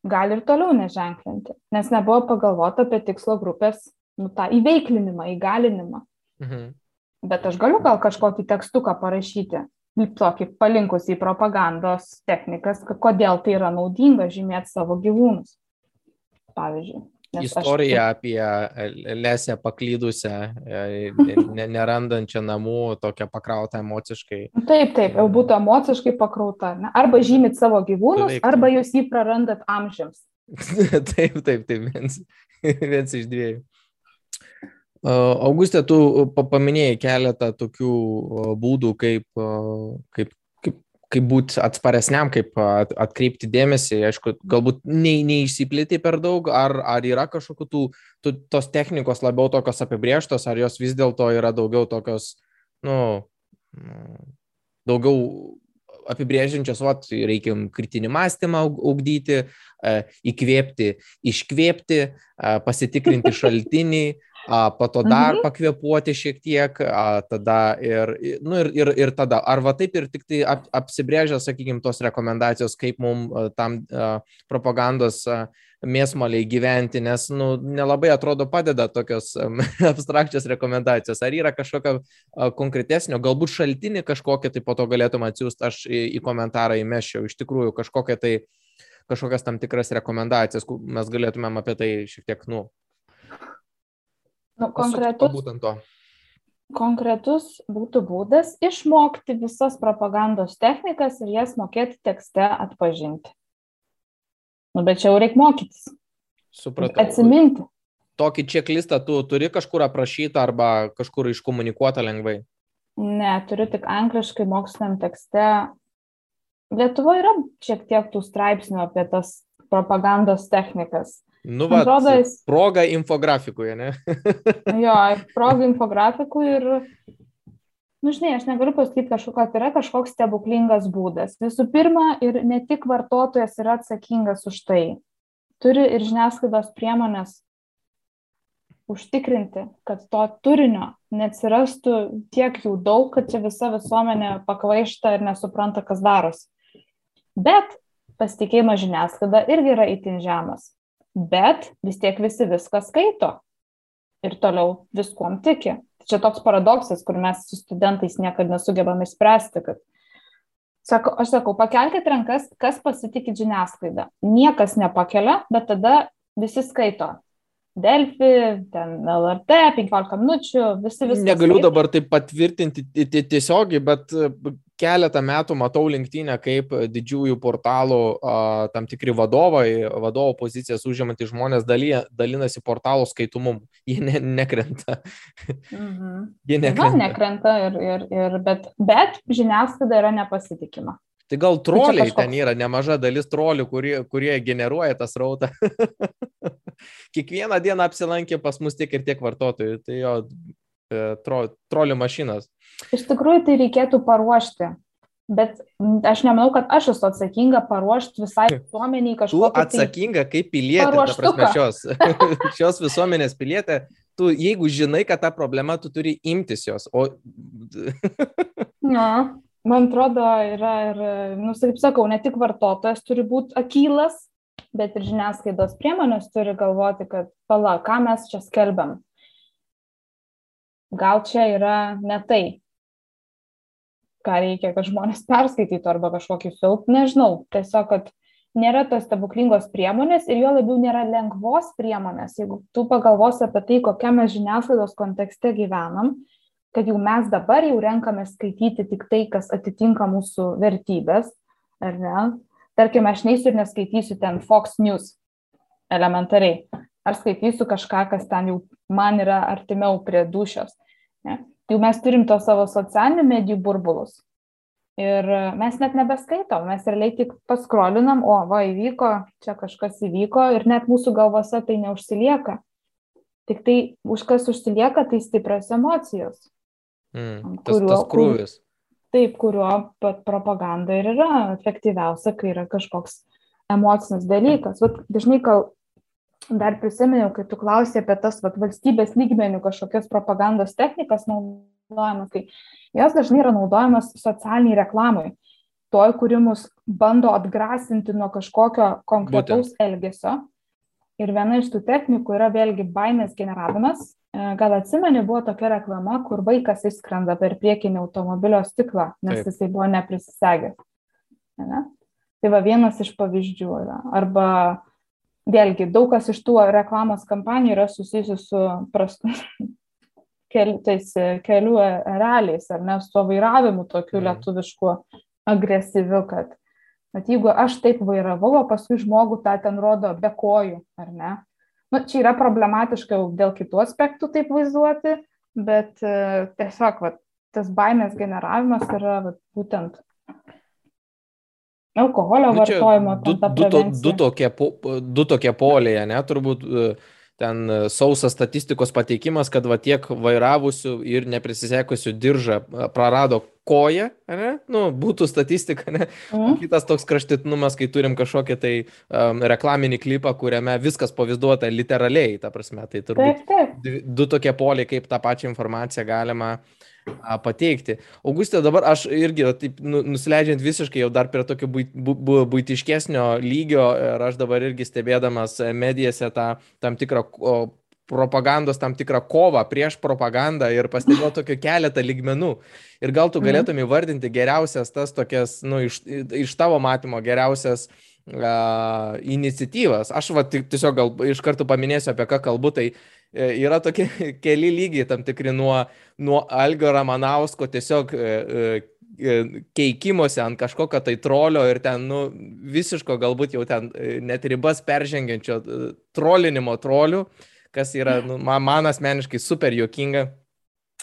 gali ir toliau neženklinti, nes nebuvo pagalvota apie tikslo grupės nu, tą įveiklinimą, įgalinimą. Mhm. Bet aš galiu gal kažkokį tekstuką parašyti, tokį palinkus į propagandos technikas, kodėl tai yra naudinga žymėti savo gyvūnus. Pavyzdžiui. Istorija aš... apie lesę paklydusią, e, nerandančią namų, tokią pakrautą emociškai. Taip, taip, jau būtų emociškai pakrauta. Ne? Arba žymit savo gyvūnus, Beveik. arba jūs jį prarandat amžiams. taip, taip, taip, viens, viens iš dviejų. Augustė, tu paminėjai keletą tokių būdų, kaip, kaip, kaip, kaip būti atsparesniam, kaip atkreipti dėmesį. Aišku, galbūt nei, neišsiplėti per daug, ar, ar yra kažkokių tų, tų, tos technikos labiau tokios apibrieštos, ar jos vis dėlto yra daugiau tokios, nu, daugiau apibrėžiančios, o reikia kritinį mąstymą augdyti, įkvėpti, iškvėpti, pasitikrinti šaltinį, a, po to dar mhm. pakvepuoti šiek tiek, a, tada ir, nu, ir, ir, ir tada, ar va taip ir tik tai ap, apsibrėžę, sakykime, tos rekomendacijos, kaip mums tam a, propagandos a, mėsmaliai gyventi, nes nu, nelabai atrodo padeda tokios abstrakčios rekomendacijos. Ar yra kažkokio konkretesnio, galbūt šaltinį kažkokią, tai po to galėtum atsiųsti, aš į, į komentarą įmeščiau iš tikrųjų kažkokią tai kažkokias tam tikras rekomendacijas, mes galėtumėm apie tai šiek tiek, nu, Nu, konkretus, būtent to. Konkretus būtų būdas išmokti visas propagandos technikas ir jas mokėti tekste atpažinti. Nu, bet čia jau reikia mokytis. Supratau. Atsiminti. Tokį čeklistą tu turi kažkur aprašytą arba kažkur iškomunikuotą lengvai? Ne, turiu tik angliškai moksliniam tekste. Lietuvoje yra šiek tiek tų straipsnių apie tas propagandos technikas. Nu, va, atrodo, jis... proga infografikoje, ne? jo, proga infografikų ir, nu, žinai, aš negaliu pasakyti kažkokio, kad yra kažkoks stebuklingas būdas. Visų pirma, ir ne tik vartotojas yra atsakingas už tai. Turi ir žiniasklaidos priemonės užtikrinti, kad to turinio neatsirastų tiek jų daug, kad čia visa visuomenė pakvaišta ir nesupranta, kas darosi. Bet pasitikėjimas žiniasklaida irgi yra itin žemas bet vis tiek visi viską skaito ir toliau viskuom tiki. Čia toks paradoksas, kur mes su studentais niekada nesugebame spręsti, kad Sako, aš sakau, pakelkite rankas, kas pasitikė žiniasklaidą. Niekas nepakelia, bet tada visi skaito. Delfi, ten LRT, 15 minučių, visi visi. Negaliu skaito. dabar tai patvirtinti tiesiogiai, bet keletą metų matau linktinę, kaip didžiųjų portalų a, tam tikri vadovai, vadovo pozicijas užimantys žmonės dalyja, dalinasi portalų skaitumu. Jie ne, nekrenta. Mhm. Jie nekrenta. Na, nekrenta, ir, ir, ir, bet, bet žiniasklaida yra nepasitikima. Tai gal tai troliai tai kažkoks... ten yra, nemaža dalis trolių, kurie, kurie generuoja tą srautą. Kiekvieną dieną apsilankė pas mus tiek ir tiek vartotojų. Tai jo tro, trolių mašinas. Iš tikrųjų, tai reikėtų paruošti. Bet aš nemanau, kad aš esu atsakinga paruošti visai visuomeniai kažko. Tu tai atsakinga kaip pilietė, prasme, šios, šios visuomenės pilietė, tu jeigu žinai, kad ta problema, tu turi imtis jos. O... Na, man atrodo, yra ir, nu, kaip sakau, ne tik vartotojas turi būti akylas, bet ir žiniasklaidos priemonės turi galvoti, kad pala, ką mes čia skelbiam. Gal čia yra ne tai, ką reikia, kad žmonės perskaitytų arba kažkokį filmą, nežinau, tiesiog, kad nėra tos stebuklingos priemonės ir jo labiau nėra lengvos priemonės. Jeigu tu pagalvosi apie tai, kokia mes žiniasklaidos kontekste gyvenam, kad jau mes dabar jau renkame skaityti tik tai, kas atitinka mūsų vertybės, ar ne? Tarkime, aš neįsiu ir neskaitysiu ten Fox News elementariai. Ar skaitysiu kažką, kas ten jau man yra artimiau prie dušios. Ne? Tai jau mes turim to savo socialinių medijų burbulus. Ir mes net nebeskaitom, mes realiai tik paskrolinam, o va įvyko, čia kažkas įvyko ir net mūsų galvose tai neužsilieka. Tik tai už kas užsilieka, tai stiprios emocijos. Mm, tas, kuriuo, tas krūvis. Taip, kurio pat propaganda ir yra efektyviausia, kai yra kažkoks emocinis dalykas. Vat, dažnai, kal, dar prisiminiau, kai tu klausai apie tas vat, valstybės lygmenių kažkokias propagandos technikas naudojamas, tai jos dažnai yra naudojamas socialiniai reklamai. Toj, kuri mus bando atgrasinti nuo kažkokio konkretaus Būtent. elgesio. Ir viena iš tų technikų yra vėlgi baimės generavimas. E, gal atsimeni, buvo tokia reklama, kur vaikas įskrenda per priekinį automobilio stiklą, nes Taip. jisai buvo neprisisegęs. Ne? Tai va vienas iš pavyzdžių yra. Arba vėlgi daug kas iš tų reklamos kampanijų yra susijusi su prastu, kel, tais kelių realiais, ar ne, su vairavimu tokiu mm. lietuvišku agresyviu, kad, kad jeigu aš taip vairavau, o paskui žmogų tą ten rodo be kojų, ar ne. Nu, čia yra problematiška dėl kitų aspektų taip vaizduoti, bet uh, tiesiog va, tas baimės generavimas yra va, būtent alkoholio nu, vartojimo. Du, du, to, du, tokie, du tokie poliai, ne, turbūt e, ten e, sausas statistikos pateikimas, kad va tiek vairavusių ir neprisisekusių diržą e, prarado koją, ne? Nu, būtų statistika, ne? Mm. Kitas toks kraštitinumas, kai turim kažkokį tai um, reklaminį klipą, kuriame viskas pavaizduota literaliai, ta prasme, tai turbūt taip, taip. du tokie poliai, kaip tą pačią informaciją galima uh, pateikti. Augustė, dabar aš irgi, taip, nu, nusileidžiant visiškai jau dar prie tokio būtiškesnio lygio ir aš dabar irgi stebėdamas medijose tą tam tikrą propagandos tam tikrą kovą prieš propagandą ir pastebėjau tokio keletą lygmenų. Ir gal tu mhm. galėtum įvardinti geriausias tas tokias, nu, iš, iš tavo matymo geriausias uh, iniciatyvas. Aš va, tiesiog gal iš karto paminėsiu, apie ką kalbu, tai yra tokie keli lygiai tam tikri nuo, nuo Algio Ramanausko tiesiog e, e, keikimuose ant kažkokio tai trolio ir ten, nu, visiško galbūt jau ten net ribas peržengiančio trolinimo trolių, kas yra, nu, man asmeniškai super juokinga.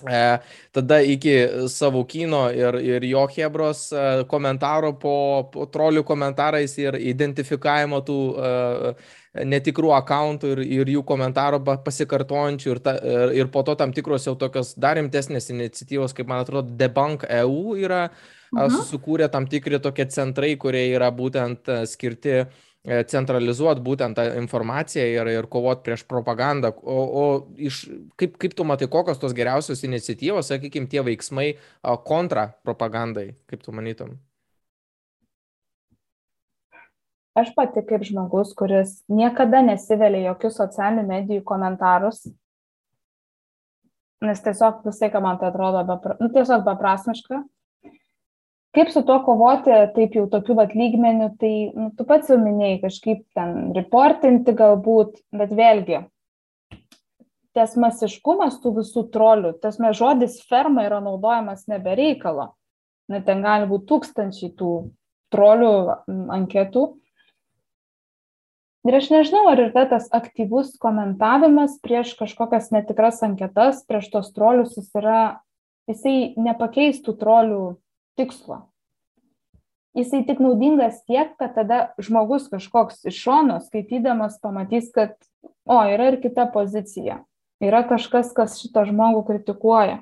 E, tada iki savo kino ir, ir jo Hebros e, komentaro po, po trolių komentarais ir identifikavimo tų e, netikrų akauntų ir, ir jų komentarų pasikartojančių ir, ta, ir, ir po to tam tikros jau tokios dar rimtesnės iniciatyvos, kaip man atrodo, Debunk EU yra -huh. susikūrę tam tikri tokie centrai, kurie yra būtent skirti centralizuoti būtent tą informaciją ir, ir kovoti prieš propagandą. O, o iš, kaip, kaip tu matai, kokios tos geriausios iniciatyvos, sakykime, tie veiksmai kontra propagandai, kaip tu manytum? Aš pati kaip žmogus, kuris niekada nesivelė jokių socialinių medijų komentarus, nes tiesiog visai, ką man tai atrodo, bepra, nu, tiesiog beprasmiška. Kaip su tuo kovoti, taip jau tokių vat lygmenių, tai nu, tu pats jau minėjai kažkaip ten reportinti galbūt, bet vėlgi, tas masiškumas tų visų trolių, tas mes žodis ferma yra naudojamas nebereikalo. Na, ten gali būti tūkstančiai tų trolių anketų ir aš nežinau ar yra tas aktyvus komentavimas prieš kažkokias netikras anketas prieš tuos trolius jis yra jisai nepakeistų trolių tikslo. Jisai tik naudingas tiek kad tada žmogus kažkoks iš šono skaitydamas pamatys kad o yra ir kita pozicija. Yra kažkas kas šitą žmogų kritikuoja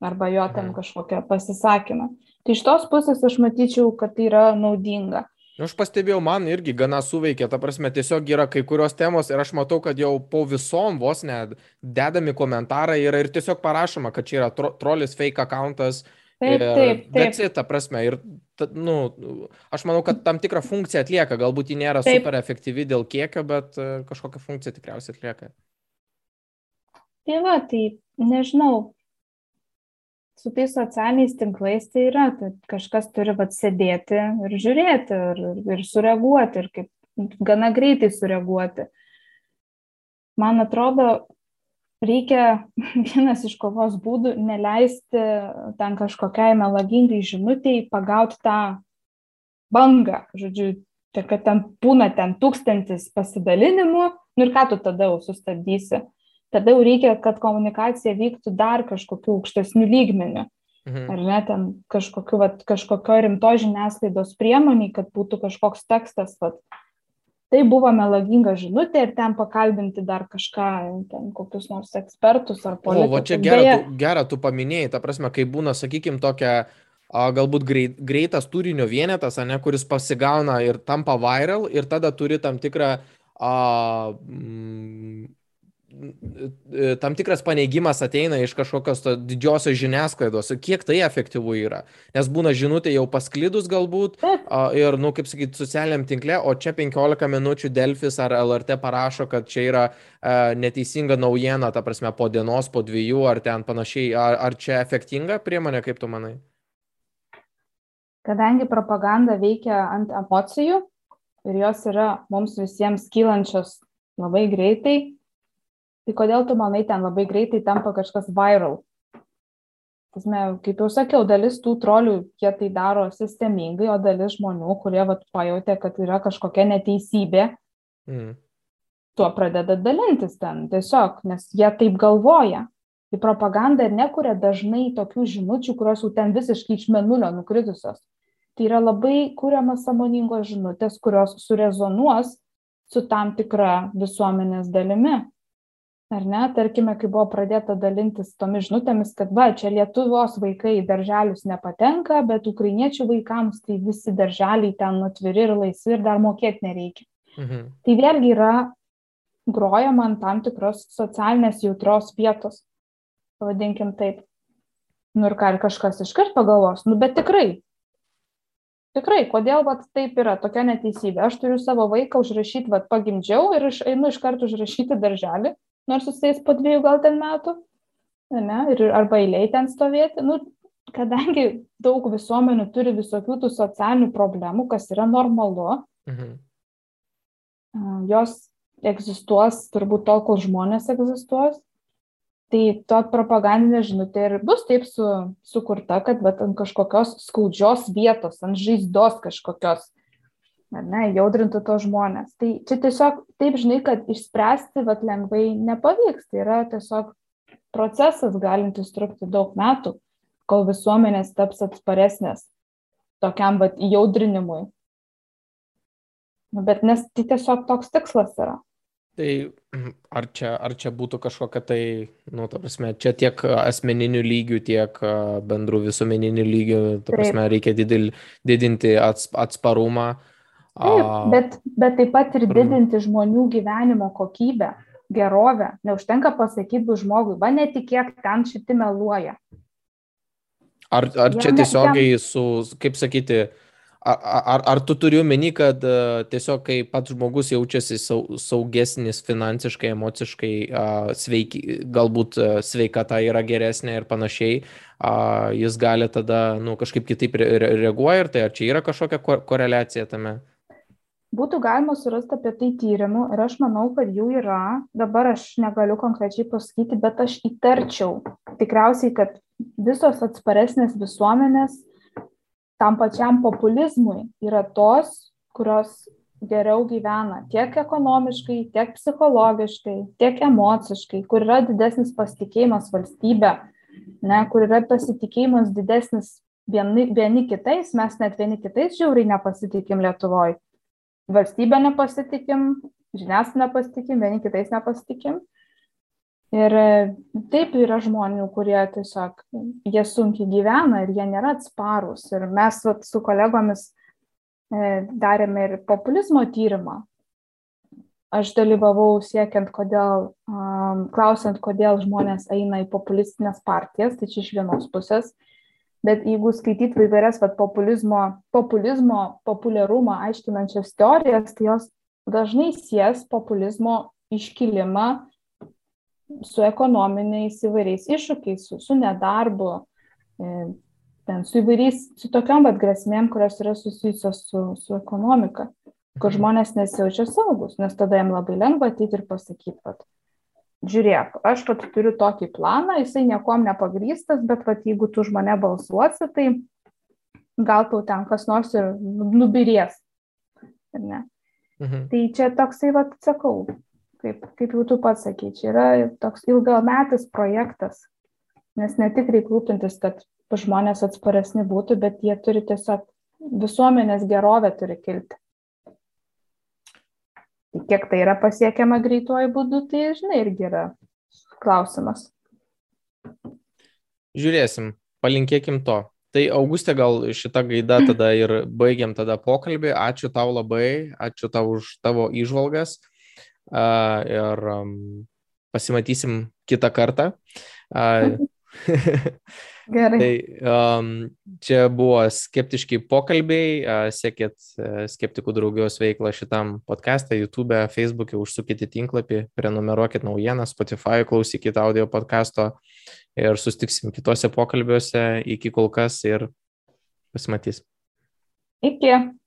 arba jo ten mhm. kažkokią pasisakymą. Tai iš tos pusės aš matyčiau kad tai yra naudinga aš pastebėjau, man irgi gana suveikė, ta prasme, tiesiog yra kai kurios temos ir aš matau, kad jau po visom vos net dedami komentarai yra ir tiesiog parašoma, kad čia yra tro, trolis fake accountas Taip, taip, taip. Bet ta prasme, ir, ta, nu, aš manau, kad tam tikrą funkciją atlieka, galbūt ji nėra taip. super efektyvi dėl kiekio, bet e, kažkokią funkciją tikriausiai atlieka. Tai va, tai nežinau, su tais socialiniais tinklais tai yra, kad kažkas turi vat sėdėti ir žiūrėti ir, ir sureaguoti ir kaip gana greitai sureaguoti. Man atrodo, reikia vienas iš kovos būdų neleisti ten kažkokiai melagingai žinutiai pagauti tą bangą. Žodžiu, tai kad ten būna ten tūkstantis pasidalinimų, nu ir ką tu tada jau sustabdysi. Tada jau reikia, kad komunikacija vyktų dar kažkokiu aukštesniu lygmeniu. Mhm. Ar ne, ten kažkokiu, vat, kažkokio rimto žiniasklaidos priemoniai, kad būtų kažkoks tekstas, vat, tai buvo melaginga žinutė ir ten pakalbinti dar kažką, ten kokius nors ekspertus ar politikus. O, va čia Beje, tu, gera, tu paminėjai, ta prasme, kai būna, sakykime, tokia galbūt greit, greitas turinio vienetas, ne, kuris pasigauna ir tampa viral ir tada turi tam tikrą a, m, tam tikras paneigimas ateina iš kažkokios didžiosios žiniasklaidos. Kiek tai efektyvu yra? Nes būna žinutė jau pasklidus galbūt ir, nu, kaip sakyti, socialiniam tinkle, o čia 15 minučių Delfis ar LRT parašo, kad čia yra uh, neteisinga naujiena, ta prasme, po dienos, po dviejų ar ten panašiai. Ar, ar čia efektinga priemonė, kaip tu manai? Kadangi propaganda veikia ant emocijų ir jos yra mums visiems kylančios labai greitai, tai kodėl tu manai ten labai greitai tampa kažkas viral? Tasme, kaip jau sakiau, dalis tų trolių, jie tai daro sistemingai, o dalis žmonių, kurie vat, pajutė, kad yra kažkokia neteisybė, mm. tuo pradeda dalintis ten tiesiog, nes jie taip galvoja. Tai propaganda ir nekuria dažnai tokių žinučių, kurios jau ten visiškai iš menulio nukritusios. Tai yra labai kuriamas samoningos žinutės, kurios surezonuos su tam tikra visuomenės dalimi ar ne? Tarkime kai buvo pradėta dalintis tomis žinutėmis kad va čia lietuvos vaikai į darželius nepatenka bet ukrainiečių vaikams tai visi darželiai ten atviri ir laisvi ir dar mokėt nereikia. Mhm. tai vėlgi yra grojama ant tam tikros socialinės jautrios vietos. Pavadinkim taip. Nu ir ką ir kažkas iškart pagalvos? Nu bet tikrai. Tikrai kodėl vat taip yra? Tokia neteisybė. Aš turiu savo vaiką užrašyt vat pagimdžiau ir aš einu iškart užrašyti darželį nors jisai po dviejų gal ten metų, ne, ir arba eiliai ten stovėti. Nu, kadangi daug visuomenių turi visokių tų socialinių problemų, kas yra normalu, mhm. jos egzistuos turbūt tol, kol žmonės egzistuos. Tai to propagandinė žinutė ir bus taip su, sukurta, kad bet ant kažkokios skaudžios vietos, ant žaizdos kažkokios ar ne, jaudrintų tos žmonės. Tai čia tiesiog taip žinai, kad išspręsti vat, lengvai nepavyks. Tai yra tiesiog procesas galintis trukti daug metų, kol visuomenės taps atsparesnės tokiam vat, jaudrinimui. Nu, bet nes tai tiesiog toks tikslas yra. Tai ar čia, ar čia būtų kažkokia tai, nu, ta prasme, čia tiek asmeninių lygių, tiek bendrų visuomeninių lygių, ta prasme, Taip. reikia didil, didinti ats, atsparumą Taip, bet, bet taip pat ir didinti žmonių gyvenimo kokybę, gerovę. Neužtenka pasakyti žmogui, va netikėk, ten šiti meluoja. Ar, ar čia tiesiogiai su, kaip sakyti, ar, ar, ar tu turi omeny, kad tiesiog kai pats žmogus jaučiasi saugesnis finansiškai, emociškai, sveiki, galbūt sveikata yra geresnė ir panašiai, jis gali tada nu, kažkaip kitaip re reaguoja ir tai ar čia yra kažkokia koreliacija tame? Būtų galima surasti apie tai tyrimų ir aš manau, kad jų yra. Dabar aš negaliu konkrečiai pasakyti, bet aš įtarčiau tikriausiai, kad visos atsparesnės visuomenės tam pačiam populizmui yra tos, kurios geriau gyvena tiek ekonomiškai, tiek psichologiškai, tiek emociškai, kur yra didesnis pasitikėjimas valstybė, ne, kur yra pasitikėjimas didesnis vieni, vieni kitais, mes net vieni kitais žiauriai nepasitikim Lietuvoje valstybę nepasitikim, žiniasklaidą nepasitikim, vieni kitais nepasitikim. Ir e, taip yra žmonių, kurie tiesiog, jie sunkiai gyvena ir jie nėra atsparus. Ir mes vat, su kolegomis e, darėme ir populizmo tyrimą. Aš dalyvavau siekiant, kodėl, um, klausiant, kodėl žmonės eina į populistinės partijas, tai čia iš vienos pusės. Bet jeigu skaitytų įvairias vat, populizmo, populizmo populiarumą aiškinančias teorijas, tai jos dažnai sies populizmo iškilimą su ekonominiais įvairiais iššūkiais, su, su nedarbu, e, ten, su įvairiais, su tokiam bet grėsmėm, kurios yra susijusios su, su ekonomika, kur mhm. žmonės nesijaučia saugus, nes tada jam labai lengva ateiti ir pasakyti, kad žiūrėk, aš pat turiu tokį planą, jisai niekom nepagrystas, bet vat, jeigu tu už mane balsuosi, tai gal tau ten kas nors ir nubirės. Mhm. Tai čia toksai, vat, sakau, kaip, kaip jau tu pats sakai, čia yra toks ilgametis projektas, nes ne tik reikia rūpintis, kad žmonės atsparesni būtų, bet jie turi tiesiog visuomenės gerovė turi kilti. Tai kiek tai yra pasiekiama greituoju būdu, tai žinai irgi yra klausimas. Žiūrėsim, palinkėkim to. Tai Augustė, gal šitą gaidą tada ir baigiam tada pokalbį. Ačiū tau labai, ačiū tau už tavo išvalgas ir pasimatysim kitą kartą. Gerai. tai um, čia buvo skeptiški pokalbiai, uh, sekėt uh, skeptikų draugijos veiklą šitam podcast'ą, YouTube, Facebook'e, užsukite tinklapį, prenumeruokit naujieną, Spotify, klausykit audio podcast'o ir sustiksim kitose pokalbiuose iki kol kas ir pasimatys. Iki.